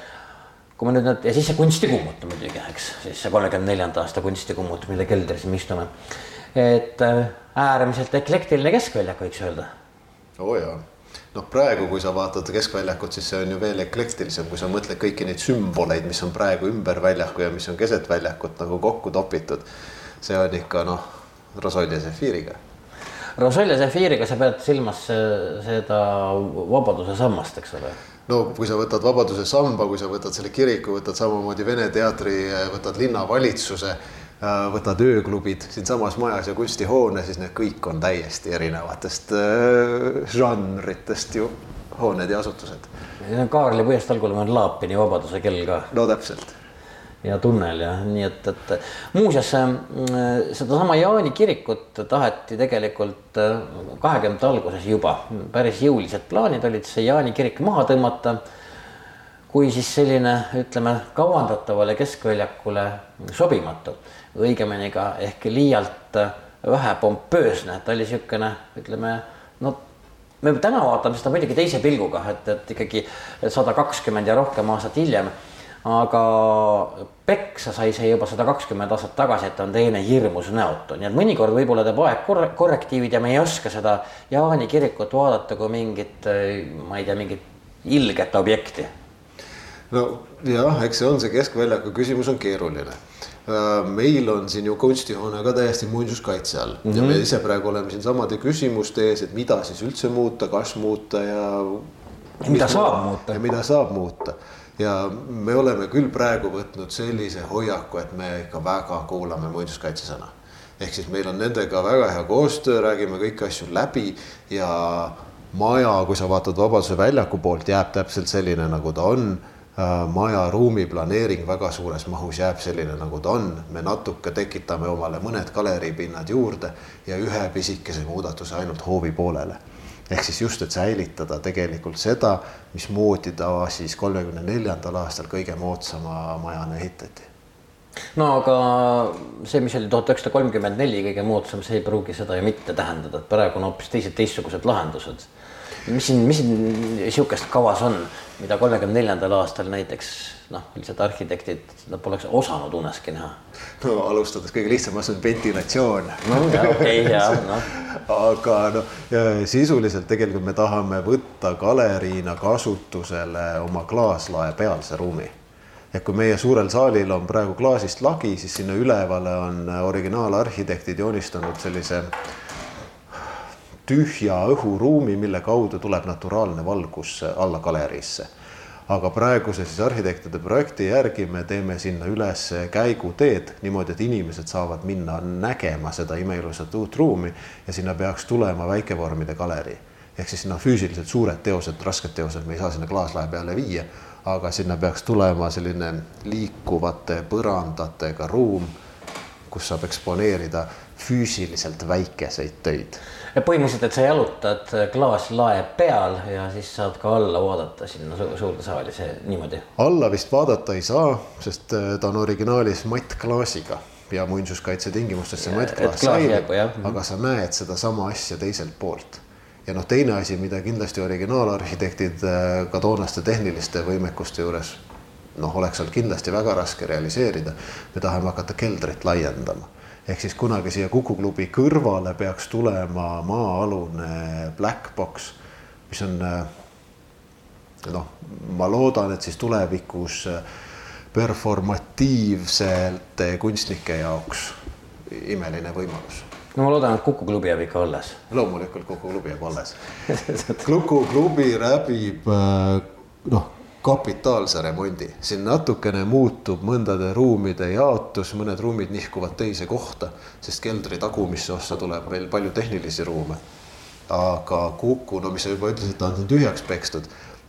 S2: kui me nüüd need ja siis see kunstikummut muidugi, eks, siis see kolmekümne neljanda aasta kunstikummut, mille keldris me istume. et äärmiselt eklektiline keskväljak, võiks öelda.
S3: oo oh, jaa noh, praegu, kui sa vaatad keskväljakut, siis see on ju veel eklektilisem, kui sa mõtled kõiki neid sümboleid, mis on praegu ümber väljaku ja mis on keset väljakut nagu kokku topitud. see on ikka noh, Rosolje Zefiiriga.
S2: Rosolje Zefiiriga sa pead silmas seda Vabaduse sammast, eks ole?
S3: no kui sa võtad Vabaduse samba, kui sa võtad selle kiriku, võtad samamoodi Vene teatri, võtad linnavalitsuse Äh, võtad ööklubid siinsamas majas ja kunstihoone, siis need kõik on täiesti erinevatest äh, žanritest ju hooned ja asutused.
S2: Kaarli puiestealgul on Laapini Vabaduse kell ka.
S3: no täpselt.
S2: ja tunnel ja nii et, et muuseas äh, sedasama Jaani kirikut taheti tegelikult kahekümnendate alguses juba, päris jõulised plaanid olid see Jaani kirik maha tõmmata kui siis selline, ütleme, kavandatavale keskväljakule sobimatu õigemini ka ehk liialt vähe pompöösne, ta oli niisugune, ütleme no me täna vaatame seda muidugi teise pilguga, et, et ikkagi sada kakskümmend ja rohkem aastat hiljem. Aga peksa sai see juba sada kakskümmend aastat tagasi, et on teine hirmus näotu, nii et mõnikord võib-olla teeb aeg korre-, korrektiivid ja me ei oska seda Jaani kirikut vaadata kui mingit, ma ei tea, mingit ilget objekti.
S3: no jah, eks see on see keskväljaku küsimus on keeruline. äh, meil on siin ju kunstihoone ka täiesti muinsuskaitse all mm -hmm. ja me mhm. ise praegu oleme siin samade küsimuste ees, et mida siis üldse muuta, kas muuta ja.
S2: mida saab muuta.
S3: ja mida saab muuta ja me oleme küll praegu võtnud sellise hoiaku, et me ikka väga kuulame muinsuskaitse sõna. ehk siis meil on nendega väga hea koostöö, räägime kõiki asju läbi ja maja, kui sa vaatad Vabaduse väljaku poolt, jääb täpselt selline, nagu ta on äh, maja ruumiplaneering väga suures mahus jääb selline, nagu ta on, me natuke tekitame omale mõned galeriipinnad juurde ja ühe pisikese muudatuse ainult hoovi poolele. Ehk siis just, et säilitada tegelikult seda, mismoodi ta siis kolmekümne neljandal aastal kõige moodsama majana ehitati.
S2: No aga see, mis oli tuhat üheksasada kolmkümmend neli kõige moodsam, see ei pruugi seda ju mitte tähendada, et praegu on hoopis teised teistsugused lahendused. Mis siin, mis siin sihukest kavas on, mida kolmekümne neljandal aastal näiteks noh, lihtsalt arhitektid, nad poleks osanud uneski näha.
S3: no alustades kõige lihtsamast on ventilatsioon.
S2: no ja okei okay, ja noh.
S3: aga noh, sisuliselt tegelikult me tahame võtta galeriina kasutusele oma klaaslae pealse ruumi et kui meie suurel saalil on praegu klaasist lagi, siis sinna ülevale on originaalarhitektid joonistanud sellise tühja õhuruumi, mille kaudu tuleb naturaalne valgus alla galeriisse aga praeguse siis arhitektide projekti järgi me teeme sinna üles käiguteed niimoodi, et inimesed saavad minna nägema seda imeilusat uut ruumi ja sinna peaks tulema väikevormide galerii. ehk siis noh, füüsiliselt suured teosed, rasked teosed me ei saa sinna klaaslae peale viia, aga sinna peaks tulema selline liikuvate põrandatega ruum, kus saab eksponeerida füüsiliselt väikeseid töid
S2: põhimõtteliselt, et sa jalutad klaaslae peal ja siis saad ka alla vaadata sinna su suurde saali, see niimoodi?
S3: alla vist vaadata ei saa, sest äh, ta on originaalis mattklaasiga ja muinsuskaitse tingimustes see mattklaas säilib, aga sa näed sedasama asja teiselt poolt. ja noh, teine asi, mida kindlasti originaalarhitektid äh, ka toonaste tehniliste võimekuste juures noh, oleks olnud kindlasti väga raske realiseerida. me tahame hakata keldrit laiendama ehk siis kunagi siia Kuku klubi kõrvale peaks tulema maa-alune black box, mis on noh, ma loodan, et siis tulevikus performatiivsete kunstnike jaoks imeline võimalus
S2: no ma loodan, et Kuku klubi jääb ikka alles.
S3: loomulikult Kuku klubi jääb alles Kuku klubi läbib noh kapitaalse remondi, siin natukene muutub mõndade ruumide jaotus, mõned ruumid nihkuvad teise kohta, sest keldri tagumisse ossa tuleb veel palju tehnilisi ruume. aga Kuku, no mis sa juba ütlesid, ta on tühjaks pekstud.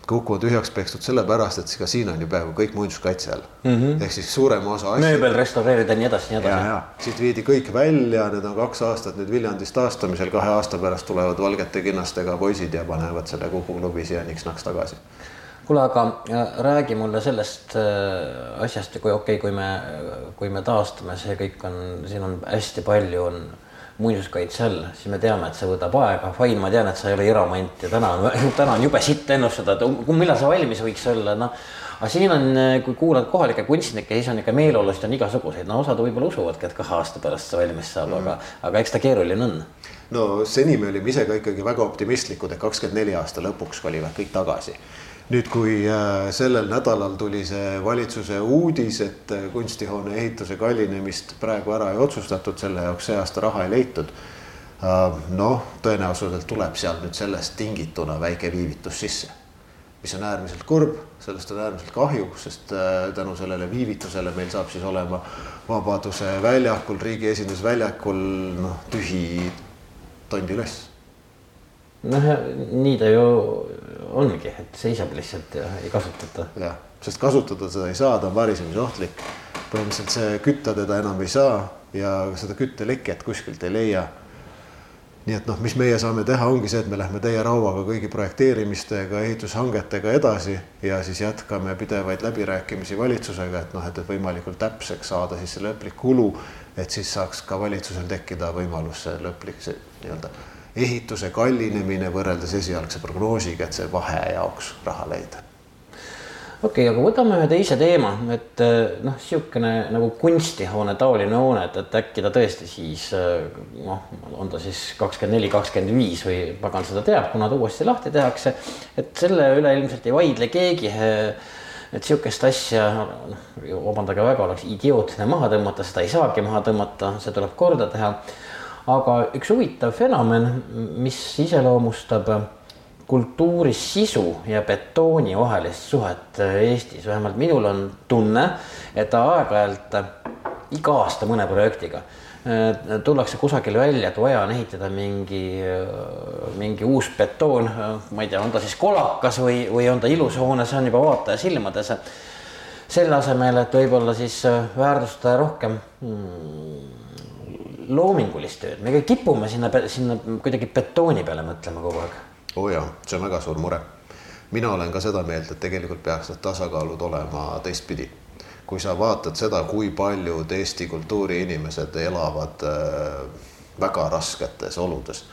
S3: Kuku on tühjaks pekstud sellepärast, et ka siin on ju peaaegu kõik muinsuskaitse all mm -hmm. ehk siis suurema osa
S2: asju. mööbel restaureerida, nii edasi, nii edasi.
S3: siit viidi kõik välja, need on kaks aastat nüüd Viljandis taastamisel, kahe aasta pärast tulevad valgete kinnastega poisid ja panevad selle Kuku klubi siia niks-naks tagasi
S2: kuule, aga räägi mulle sellest äh, asjast, kui okei okay,, kui me, kui me taastame, see kõik on, siin on hästi palju on muinsuskaitse all, siis me teame, et see võtab aega. Fain, ma tean, et sa ei ole iromant ja täna on, täna on jube sitt ennustada, et um, millal see valmis võiks olla, noh. aga siin on, kui kuulad kohalikke kunstnikke, siis on ikka meeleolusid on igasuguseid, no osad võib-olla usuvadki, et kahe aasta pärast see valmis saab mm., aga, aga eks ta keeruline on.
S3: no seni me olime ise ka ikkagi väga optimistlikud, et kakskümmend neli aasta lõpuks kolivad kõik tagasi nüüd, kui äh, sellel nädalal tuli see valitsuse uudis, et äh, kunstihoone ehituse kallinemist praegu ära ei otsustatud, selle jaoks see aasta raha ei leitud. Äh, noh, tõenäoliselt tuleb seal nüüd sellest tingituna väike viivitus sisse, mis on äärmiselt kurb, sellest on äärmiselt kahju, sest tänu sellele viivitusele meil saab siis olema Vabaduse väljakul, riigi esindusväljakul noh, tühi tondilöss
S2: noh, nii ta ju ongi, et seisab lihtsalt ja ei kasutata.
S3: jah, sest kasutada seda ei saa, ta on varisemisohtlik. põhimõtteliselt see kütta teda enam ei saa ja seda kütteleket kuskilt ei leia. nii et noh, mis meie saame teha, ongi see, et me lähme täie rauaga kõigi projekteerimistega, ehitushangetega edasi ja siis jätkame pidevaid läbirääkimisi valitsusega, et noh, et, võimalikult täpseks saada siis see lõplik kulu, et siis saaks ka valitsusel tekkida võimalus see lõplik see nii-öelda ehituse kallinemine võrreldes esialgse prognoosiga, et see vahe jaoks raha leida
S2: okei okay,, aga võtame ühe teise teema, et eh, noh, niisugune nagu kunstihoone taoline hoone, et, et äkki ta tõesti siis eh, noh, on ta siis kakskümmend neli, kakskümmend viis või pagan seda teab, kuna ta uuesti lahti tehakse. et selle üle ilmselt ei vaidle keegi. Eh, et sihukest asja, noh, vabandage väga, oleks idiootne maha tõmmata, seda ei saagi maha tõmmata, see tuleb korda teha. Aga üks huvitav fenomen, mis iseloomustab kultuuri sisu ja betooni vahelist suhet Eestis, vähemalt minul on tunne, et aeg-ajalt iga aasta mõne projektiga äh, tullakse kusagil välja, et vaja on ehitada mingi, mingi uus betoon, ma ei tea, on ta siis kolakas või, või on ta ilus hoone, see on juba vaataja silmades. selle asemel, et võib-olla siis väärtustada rohkem hmm, loomingulist tööd, me kipume sinna, sinna kuidagi betooni peale mõtlema kogu aeg
S3: oo oh jaa, see on väga suur mure. mina olen ka seda meelt, et tegelikult peaks need tasakaalud olema teistpidi. kui sa vaatad seda, kui paljud Eesti kultuuriinimesed elavad äh, väga rasketes oludes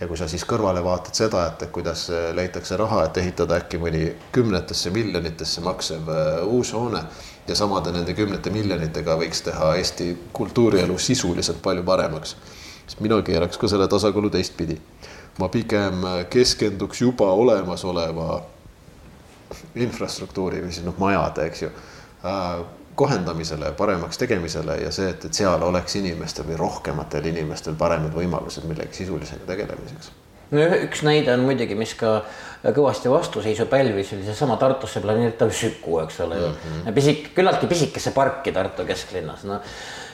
S3: ja kui sa siis kõrvale vaatad seda, et kuidas leitakse raha, et ehitada äkki mõni kümnetesse miljonitesse maksev äh, uus hoone ja samade nende kümnete miljonitega võiks teha Eesti kultuurielu sisuliselt palju paremaks, siis mina keeraks ka selle tasakaalu teistpidi. Ma pigem keskenduks juba olemasoleva infrastruktuuri või siis noh, majade, eks ju äh,, kohendamisele, paremaks tegemisele ja see, et, et seal oleks inimestel või rohkematel inimestel paremad võimalused millegi sisulisega tegelemiseks
S2: no üks näide on muidugi, mis ka kõvasti vastuseisu pälvis, oli seesama Tartusse planeeritav Süku, eks ole ju mm -hmm.. pisik, küllaltki pisikesse parki Tartu kesklinnas, noh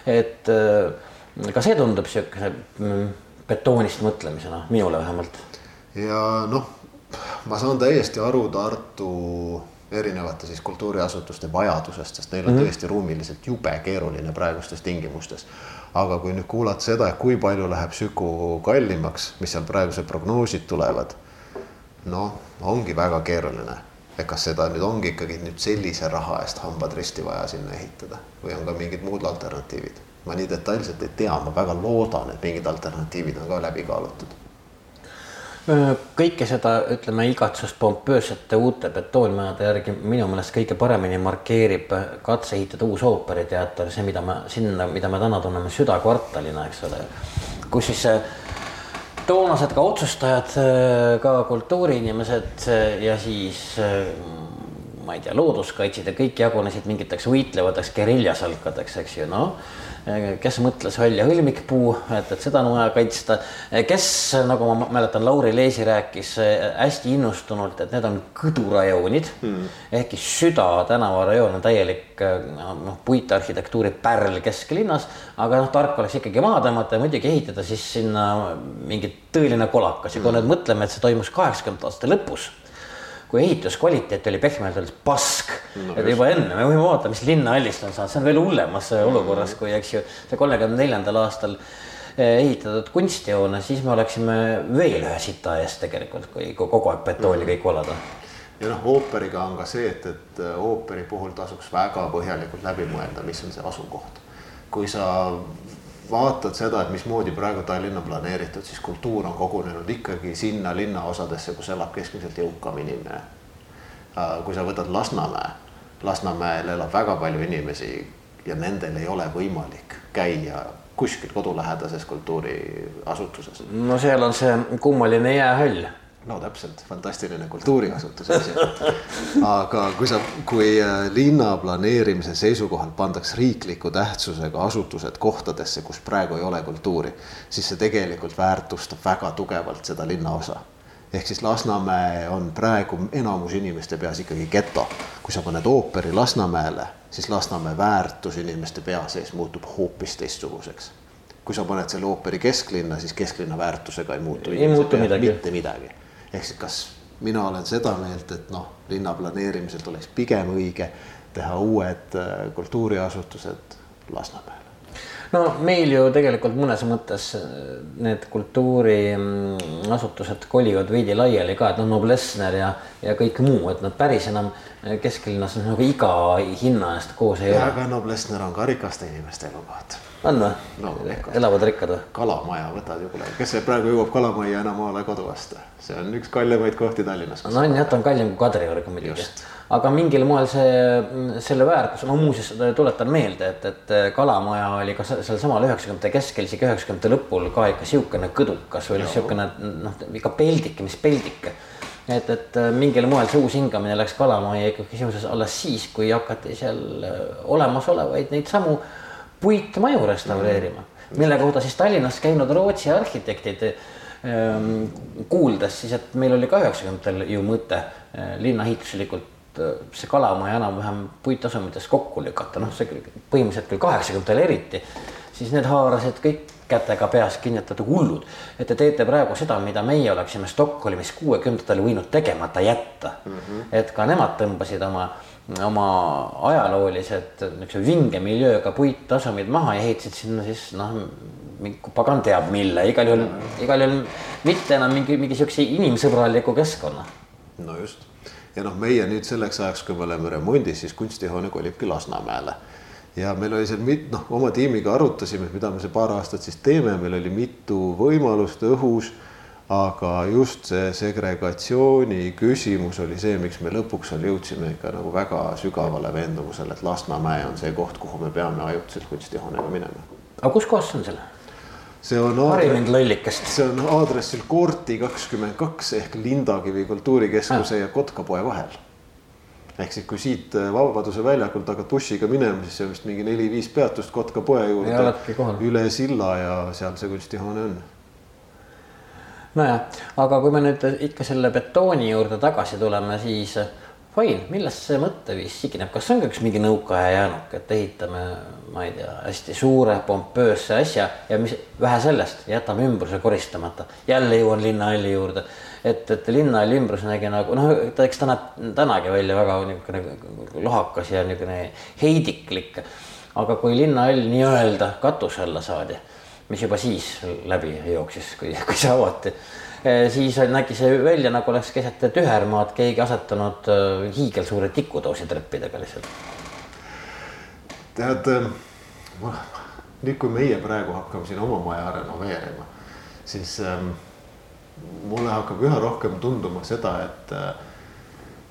S2: et äh, ka see tundub siukese mm, betoonist mõtlemisena, minule vähemalt.
S3: ja noh, ma saan täiesti aru Tartu erinevate siis kultuuriasutuste vajadusest, sest neil on mm -hmm. tõesti ruumiliselt jube keeruline praegustes tingimustes. Aga kui nüüd kuulata seda, kui palju läheb Süku kallimaks, mis seal praegused prognoosid tulevad, noh, ongi väga keeruline. et kas seda nüüd ongi ikkagi nüüd sellise raha eest hambad risti vaja sinna ehitada? Või on ka mingid muud alternatiivid? Ma nii detailselt ei tea, ma väga loodan, et mingid alternatiivid on ka läbi kaalutud
S2: kõike seda, ütleme, igatsust pompöössete uute betoonmajade järgi minu meelest kõige paremini markeerib katse ehitada uus ooperiteater, see, mida me sinna, mida me täna tunneme südakvartalina, eks ole. kus siis toonased ka otsustajad, ka kultuuriinimesed ja siis ma ei tea, looduskaitsjad ja kõik jagunesid mingiteks võitlevateks geriljasalkadeks, eks ju, noh kes mõtles välja hõlmikpuu, et, et seda on vaja kaitsta. kes, nagu ma mäletan, Lauri Leesi rääkis hästi innustunult, et need on kõdurajoonid mm.. ehkki Süda tänavarajoon on täielik noh, puitarhitektuuri pärl kesklinnas, aga noh, tark oleks ikkagi maha tõmmata ja muidugi ehitada siis sinna mingi tõeline kolakas ja kui mm. nüüd mõtleme, et see toimus kaheksakümnendate aastate lõpus kui ehituskvaliteet oli pehmelt öeldes pask no,. et juba enne, me võime vaadata, mis linnahallist on saanud, see on veel hullemas olukorras, kui eks ju see kolmekümne neljandal aastal eh, ehitatud kunstihoone, siis me oleksime veel ühe sita ees tegelikult, kui kogu aeg betooni mm. kõik valada.
S3: ja noh, ooperiga on ka see, et, et ooperi puhul tasuks väga põhjalikult läbi mõelda, mis on see asukoht. kui sa vaatad seda, et mismoodi praegu Tallinn on planeeritud, siis kultuur on kogunenud ikkagi sinna linnaosadesse, kus elab keskmiselt jõukam inimene. Äh, kui sa võtad Lasnamäe, Lasnamäel elab väga palju inimesi ja nendel ei ole võimalik käia kuskil kodulähedases kultuuriasutuses.
S2: no seal on see kummaline jäähall
S3: no täpselt, fantastiline kultuurikasutus asi. aga kui sa, kui äh, linna planeerimise seisukohalt pandaks riikliku tähtsusega asutused kohtadesse, kus praegu ei ole kultuuri, siis see tegelikult väärtustab väga tugevalt seda linnaosa. ehk siis Lasnamäe on praegu enamus inimeste peas ikkagi geto. kui sa paned ooperi Lasnamäele, siis Lasnamäe väärtus inimeste pea sees muutub hoopis teistsuguseks kui sa paned selle ooperi kesklinna, siis kesklinna väärtusega ei muutu.
S2: ei muutu midagi.
S3: mitte midagi ehk siis kas mina olen seda meelt, et noh, linna planeerimiselt oleks pigem õige teha uued äh, kultuuriasutused Lasnamäele.
S2: no meil ju tegelikult mõnes mõttes äh, need kultuuriasutused kolivad veidi laiali ka, et noh, Noblessner ja, ja kõik muu, et nad päris enam äh, kesklinnas nagu iga hinna eest koos ei ole.
S3: aga Noblessner on ka rikaste inimeste elukoht.
S2: On või
S3: No,
S2: elavad rikkad või?
S3: kalamaja võtad ju kuule, kes praegu jõuab kalamajja enam maale kodu osta, see on üks kallimaid kohti Tallinnas.
S2: no on jah, ta on kallim kui Kadriorg muidugi aga mingil moel see, selle väärtus, no muuseas tuletan meelde, et, et Kalamaja oli ka sealsamal üheksakümnendate keskel, isegi üheksakümnendate lõpul ka ikka sihukene kõdukas või noh, sihukene noh, ikka peldik, mis peldik. et, et mingil moel see uus hingamine läks Kalamajja ikkagi seoses alles siis, kui hakati seal olemasolevaid neid samu puitmaju restaureerima, mille kohta siis Tallinnas käinud Rootsi arhitektid ähm, kuuldes siis, et meil oli ka üheksakümnendatel ju mõte äh, linnaehituslikult äh, see kalamaja enam-vähem puitasumites kokku lükata, noh, see põhimõtteliselt küll kaheksakümnendatel eriti, siis need haarasid kõik kätega peas kinnitatud hullud, et te teete praegu seda, mida meie oleksime Stockholmis kuuekümnendatel võinud tegemata jätta mm. -hmm. et ka nemad tõmbasid oma, oma ajaloolised niisuguse vinge miljööga puitasumid maha ja ehitasid sinna siis noh, pagan teab mille, igal juhul, igal juhul mitte enam mingi, mingi siukse inimsõbraliku keskkonna.
S3: no just ja noh, meie nüüd selleks ajaks, kui me oleme remondis, siis kunstihoone kolibki Lasnamäele ja meil oli seal mit-, noh, oma tiimiga arutasime, mida me see paar aastat siis teeme, meil oli mitu võimalust õhus. Aga just see segregatsiooni küsimus oli see, miks me lõpuks seal jõudsime ikka nagu väga sügavale veendumusele, et Lasnamäe on see koht, kuhu me peame ajutiselt kunstihoonega minema.
S2: aga kus kohas see on seal?
S3: see on
S2: hari mind lollikest.
S3: see on aadressil Koorti kakskümmend kaks ehk Lindakivi kultuurikeskuse ja Kotkapoe vahel ehk siis, kui siit äh, Vabaduse väljakult hakkad bussiga minema, siis see on vist mingi neli-viis peatust Kotka poe juurde. üle silla ja seal see kunstihoone on.
S2: Nojah, aga kui me nüüd ikka selle betooni juurde tagasi tuleme, siis Fain, millest see mõtteviis sigineb, kas see on ka üks mingi nõukaaja jäänuk, et ehitame, ma ei tea, hästi suure pompöösse asja ja mis vähe sellest, jätame ümbruse koristamata, jälle jõuan linnahalli juurde. Et, et linnahalli ümbrus nägi nagu noh, ta eks näeb tänagi välja väga niisugune lohakas ja niisugune heidiklik. aga kui linnahall nii-öelda katuse alla saadi, mis juba siis läbi jooksis, kui, kui see avati siis nägi see välja nagu oleks keset tühermaad keegi asetanud äh, hiigelsuure tikutoosi treppidega lihtsalt.
S3: tead, nüüd kui meie praegu hakkame siin oma maja renoveerima, siis ähm, mulle hakkab üha rohkem tunduma seda, et äh,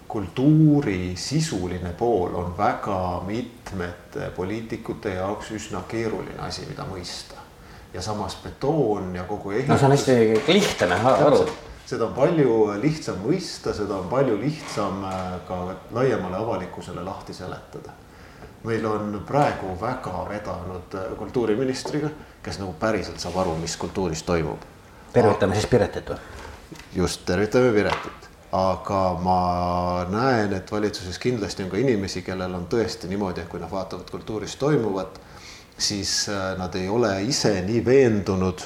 S3: kultuuri sisuline pool on väga mitmete poliitikute jaoks üsna keeruline asi, mida mõista. Ja samas betoon ja kogu ehitus.
S2: no see on hästi lihtne aru.
S3: seda on palju lihtsam mõista, seda on palju lihtsam äh, ka laiemale avalikkusele lahti seletada. meil on praegu väga vedanud äh, kultuuriministriga, kes nagu päriselt saab aru, mis kultuuris toimub
S2: tervitame siis Piretit või?
S3: just, tervitame Piretit, aga ma näen, et valitsuses kindlasti on ka inimesi, kellel on tõesti niimoodi, et kui nad vaatavad kultuuris toimuvat, siis äh, nad ei ole ise nii veendunud,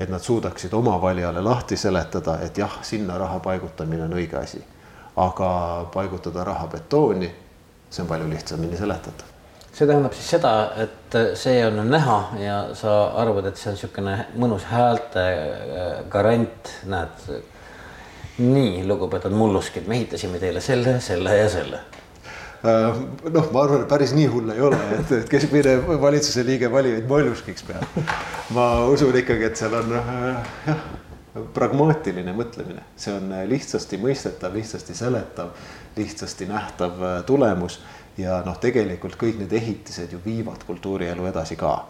S3: et nad suudaksid oma valijale lahti seletada, et jah, sinna raha paigutamine on õige asi. aga paigutada raha betooni, see on palju lihtsamini seletatav
S2: see tähendab siis seda, et see on näha ja sa arvad, et see on niisugune mõnus häälte äh, garant, näed. nii, lugupeetud mulluskid, me ehitasime teile selle, selle ja selle
S3: noh, ma arvan, et päris nii hull ei ole, et, et keskmine valitsuse liige valijaid molluskiks peab. ma usun ikkagi, et seal on äh, jah, pragmaatiline mõtlemine, see on lihtsasti mõistetav, lihtsasti seletav, lihtsasti nähtav tulemus ja noh, tegelikult kõik need ehitised ju viivad kultuurielu edasi ka.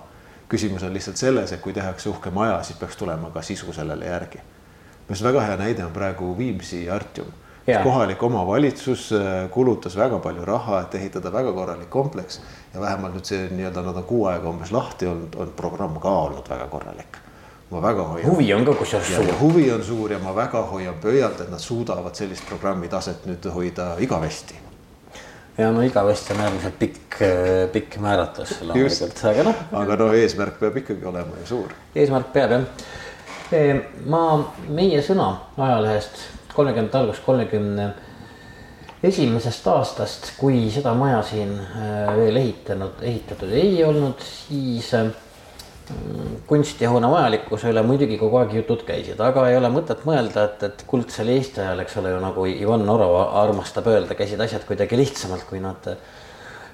S3: küsimus on lihtsalt selles, et kui tehakse uhke maja, siis peaks tulema ka sisu sellele järgi. arust väga hea näide on praegu Viimsi Artium. Kohalik omavalitsus äh, kulutas väga palju raha, et ehitada väga korralik kompleks ja vähemalt nüüd see nii-öelda nad on kuu aega umbes lahti olnud, on programm ka olnud väga korralik ma väga hoian.
S2: huvi on ka kusjuures suur.
S3: huvi on suur ja ma väga hoian pöialt, et nad suudavad sellist programmi taset nüüd hoida igavesti
S2: ja no igavesti on äärmiselt pikk, pikk määratlus loomulikult, aga noh.
S3: aga no eesmärk peab ikkagi olema ju suur.
S2: eesmärk peab jah. ma meie sõna ajalehest kolmekümnendate algust, kolmekümne esimesest aastast, kui seda maja siin äh, veel ehitanud, ehitatud ei olnud, siis äh, kunstihoone vajalikkuse üle muidugi kogu aeg jutud käisid, aga ei ole mõtet mõelda, et, et kuldsel Eesti ajal, eks ole ju nagu Ivan Orov armastab öelda, käisid asjad kuidagi lihtsamalt, kui nad,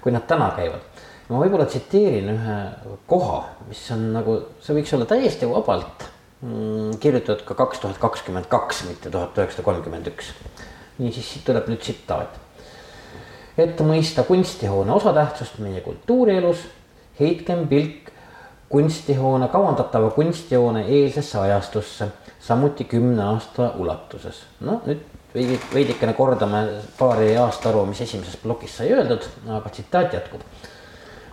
S2: kui nad täna käivad. ma võib-olla tsiteerin ühe koha, mis on nagu, see võiks olla täiesti vabalt mm, kirjutatud ka kaks tuhat kakskümmend kaks, mitte tuhat üheksasada kolmkümmend üks. niisiis, siit tuleb nüüd tsitaat. et mõista kunstihoone osatähtsust meie kultuurielus, heitkem pilk kunstihoone, kavandatava kunstihoone eelsesse ajastusse, samuti kümne aasta ulatuses. no nüüd veidi, veidikene kordame paari aastaarvu, mis esimeses plokis sai öeldud, aga tsitaat jätkub.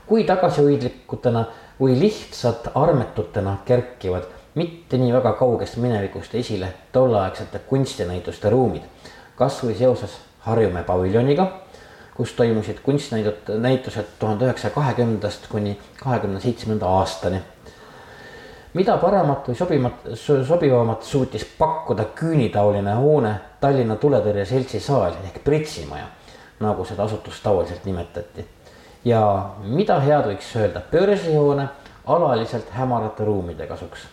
S2: kui tagasihoidlikutena või lihtsalt armetutena kerkivad mitte nii väga kaugest minevikust esile tolleaegsete kunstinäituste ruumid, kasvõi seoses Harjumäe paviljoniga kus toimusid kunstinäitused tuhande üheksasaja kahekümnendast kuni kahekümne seitsmenda aastani. mida paremat või sobimat, sobivamat suutis pakkuda küünitaoline hoone Tallinna Tuletõrje Seltsi saal ehk Pritsimaja, nagu seda asutust tavaliselt nimetati. ja mida head võiks öelda börsihoone alaliselt hämarate ruumide kasuks.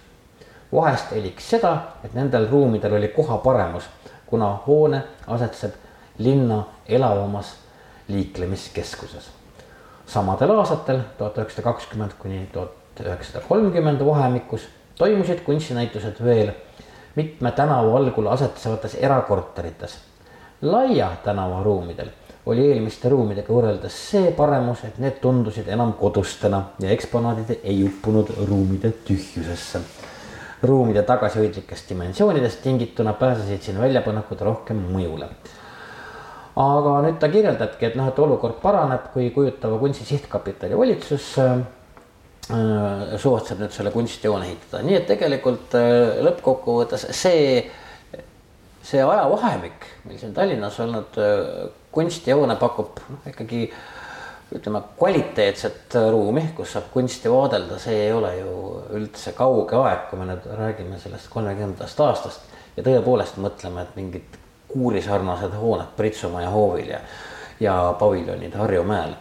S2: Vahest heliks seda, et nendel ruumidel oli kohaparemus, kuna hoone asetseb linna elavamas liiklemiskeskuses. samadel aastatel, tuhat üheksasada kakskümmend kuni tuhat üheksasada kolmkümmend vahemikus toimusid kunstinäitused veel mitme tänava algul asetsevates erakorterites. laia tänava ruumidel oli eelmiste ruumidega võrreldes see paremus, et need tundusid enam kodustena ja eksponaadid ei uppunud ruumide tühjusesse. Ruumide tagasihoidlikest dimensioonidest tingituna pääsesid siin väljapanekud rohkem mõjule. Aga nüüd ta kirjeldabki, et noh, et olukord paraneb, kui kujutava kunsti sihtkapitali valitsus äh, suvatseb nüüd selle kunstijoone ehitada, nii et tegelikult äh, lõppkokkuvõttes see, see ajavahemik, mil siin Tallinnas olnud äh, kunstijoone pakub noh, ikkagi ütleme kvaliteetset ruumi, kus saab kunsti vaadelda, see ei ole ju üldse kauge aeg, kui me nüüd räägime sellest kolmekümnendast aastast ja tõepoolest mõtleme, et mingit kuurisarnased hooned Pritsumaja hoovil ja, ja paviljonid Harjumäel,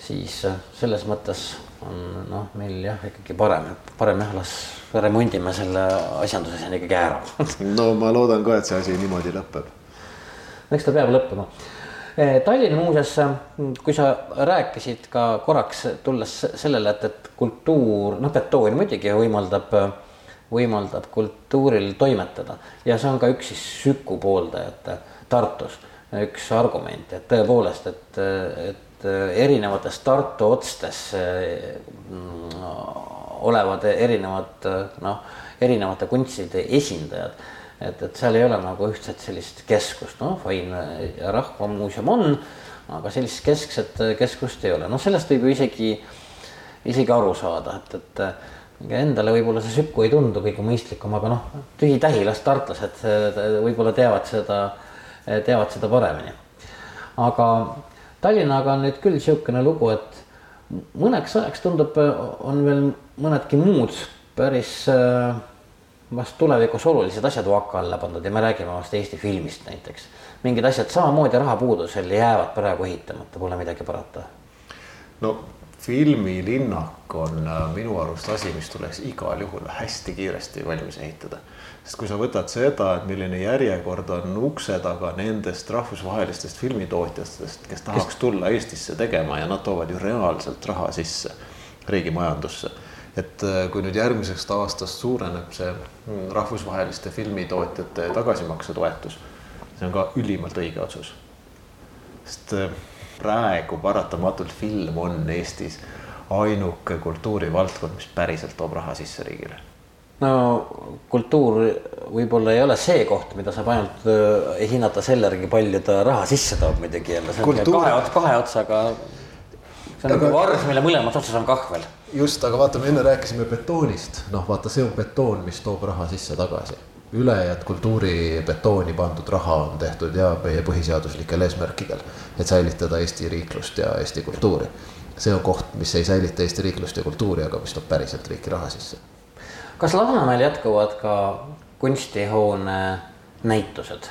S2: siis äh, selles mõttes on noh, meil jah, ikkagi parem, parem jah, las remondime selle asjanduse siin ikkagi ära
S3: no ma loodan ka, et see asi niimoodi lõpeb.
S2: eks ta peab lõppema. Eh, Tallinna muuseas, kui sa rääkisid ka korraks, tulles sellele, et, et kultuur, noh, betoon muidugi võimaldab võimaldab kultuuril toimetada ja see on ka üks siis Süku pooldajate Tartus üks argument, et tõepoolest, et, et erinevates Tartu otstes mm, olevad erinevad noh, erinevate kunstide esindajad. Et, et seal ei ole nagu ühtset sellist keskust, noh, Vaimne Rahvamuuseum on, aga sellist keskset keskust ei ole, noh, sellest võib ju isegi, isegi aru saada, et, et Endale võib-olla see Süku ei tundu kõige mõistlikum, aga noh, tühi-tähi, las tartlased võib-olla teavad seda, teavad seda paremini. aga Tallinnaga on nüüd küll niisugune lugu, et mõneks ajaks tundub, on veel mõnedki muud päris äh, vast tulevikus olulised asjad vaka alla pandud ja me räägime vast Eesti filmist näiteks. mingid asjad samamoodi rahapuudusel jäävad praegu ehitamata, pole midagi parata.
S3: no filmilinnak on äh, minu arust asi, mis tuleks igal juhul hästi kiiresti valmis ehitada. sest kui sa võtad seda, et milline järjekord on ukse taga nendest rahvusvahelistest filmitootjatest, kes tahaks tulla Eestisse tegema ja nad toovad ju reaalselt raha sisse riigi majandusse. Et äh, kui nüüd järgmisest aastast suureneb see mm, rahvusvaheliste filmitootjate tagasimaksetoetus, see on ka ülimalt õige otsus. sest äh, praegu paratamatult film on Eestis ainuke kultuurivaldkond, mis päriselt toob raha sisse riigile
S2: no kultuur võib-olla ei ole see koht, mida saab ainult äh, hinnata selle järgi, palju ta raha sisse toob muidugi jälle, kultuur... kahe kahe otsaga. See on nagu vars, mille mõlemas otsas on kahvel.
S3: just, aga vaata, me enne rääkisime betoonist, noh, vaata, see on betoon, mis toob raha sisse tagasi ülejäänud kultuuribetooni pandud raha on tehtud ja meie põhiseaduslikel eesmärkidel, et säilitada Eesti riiklust ja Eesti kultuuri. see on koht, mis ei säilita Eesti riiklust ja kultuuri, aga mis toob päriselt riiki raha sisse.
S2: kas Lasnamäel jätkuvad ka kunstihoone näitused?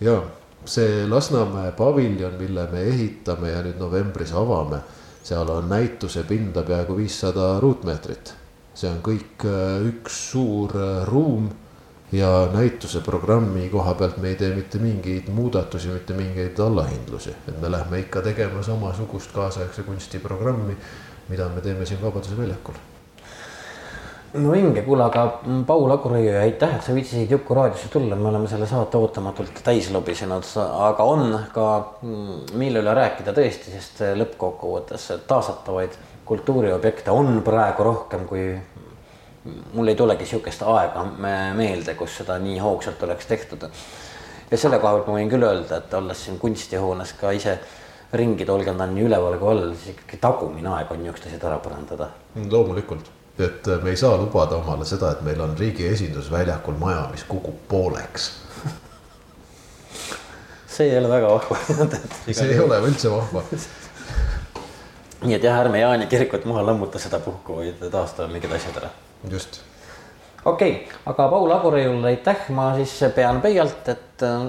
S3: ja see Lasnamäe paviljon, mille me ehitame ja nüüd novembris avame, seal on näituse pinda peaaegu viissada ruutmeetrit. See on kõik äh, üks suur äh, ruum ja näituse programmi koha pealt me ei tee mitte mingeid muudatusi, mitte mingeid allahindlusi, et me lähme ikka tegema samasugust kaasaegse kunsti programmi, mida me teeme siin Vabaduse väljakul
S2: no vinge, kuule, aga Paul Agurõie, aitäh, et sa viitsisid Juku raadiosse tulla, me oleme selle saate ootamatult täis lobisenud, aga on ka mm, mille üle rääkida tõesti, sest lõppkokkuvõttes taasatavaid kultuuriobjekte on praegu rohkem kui mul ei tulegi sihukest aega meelde, kus seda nii hoogsalt oleks tehtud. ja selle koha pealt ma võin küll öelda, et olles siin kunstihoones ka ise ringi tolgendanud nii üleval kui all, siis ikkagi tagumine aeg on niisuguseid asju ära parandada.
S3: loomulikult, et me ei saa lubada omale seda, et meil on riigi esindusväljakul maja, mis kukub pooleks
S2: see ei ole väga vahva
S3: see ei ole üldse vahva
S2: nii et jah, ärme Jaani kirikut maha lammuta sedapuhku, vaid taastame mingid asjad ära
S3: just.
S2: okei okay,, aga Paul Aguraiule aitäh, ma siis pean pöialt, et äh,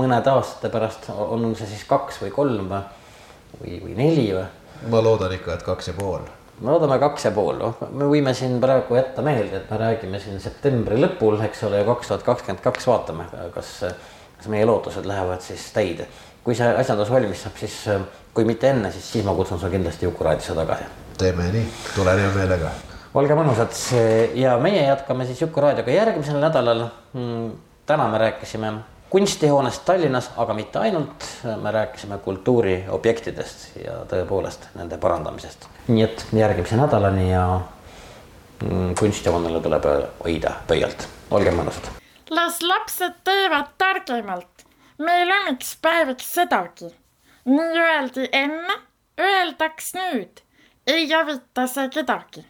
S2: mõnede aastate pärast on see siis kaks või kolm või, või neli või?
S3: ma loodan ikka, et kaks ja pool.
S2: Me loodame kaks ja pool, noh, me võime siin praegu jätta meelde, et me räägime siin septembri lõpul, eks ole, ja kaks tuhat kakskümmend kaks vaatame, kas, kas meie lootused lähevad siis täide. kui see asjandus valmis saab, siis kui mitte enne, siis, siis ma kutsun sulle kindlasti Juku raadiosse tagasi.
S3: teeme nii, tulen hea meelega
S2: olge mõnusad ja meie jätkame siis Juku raadioga järgmisel nädalal. Mm, täna me rääkisime kunstihoonest Tallinnas, aga mitte ainult, me rääkisime kultuuriobjektidest ja tõepoolest nende parandamisest. nii et järgmise nädalani ja mm, kunstihoonele tuleb hoida pöialt, olge mõnusad.
S1: las lapsed teevad targemalt, meil õnneks päeviks sedagi. nii öeldi enne, öeldaks nüüd, ei avita see kedagi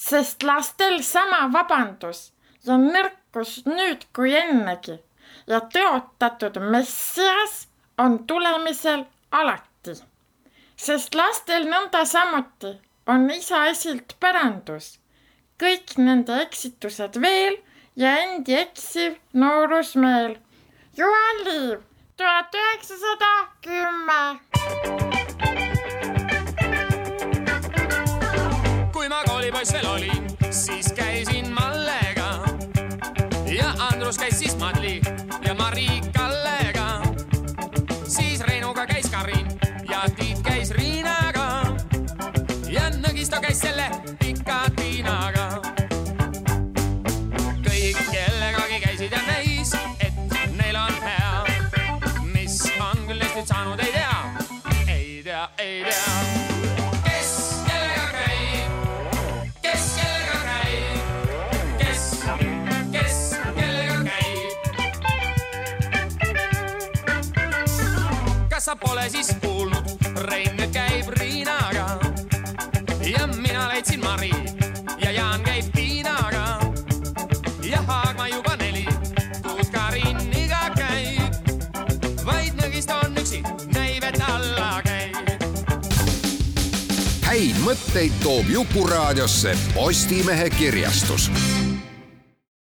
S1: sest lastel sama vabandus ja nõrkus nüüd kui ennegi ja tõotatud messias on tulemisel alati. sest lastel nõnda samuti on isa esilt pärandus, kõik nende eksitused veel ja endi eksiv noorusmeel. Juhan Liiv, tuhat üheksasada kümme.
S5: poiss veel olin, siis käisin Mallega Andrus käis siis Madli ja Mari Kallega. siis Reinuga käis Karin ja Tiit käis Riinaga ja Nõgisto käis selle
S4: mõtteid toob Jukuraadiosse Postimehe kirjastus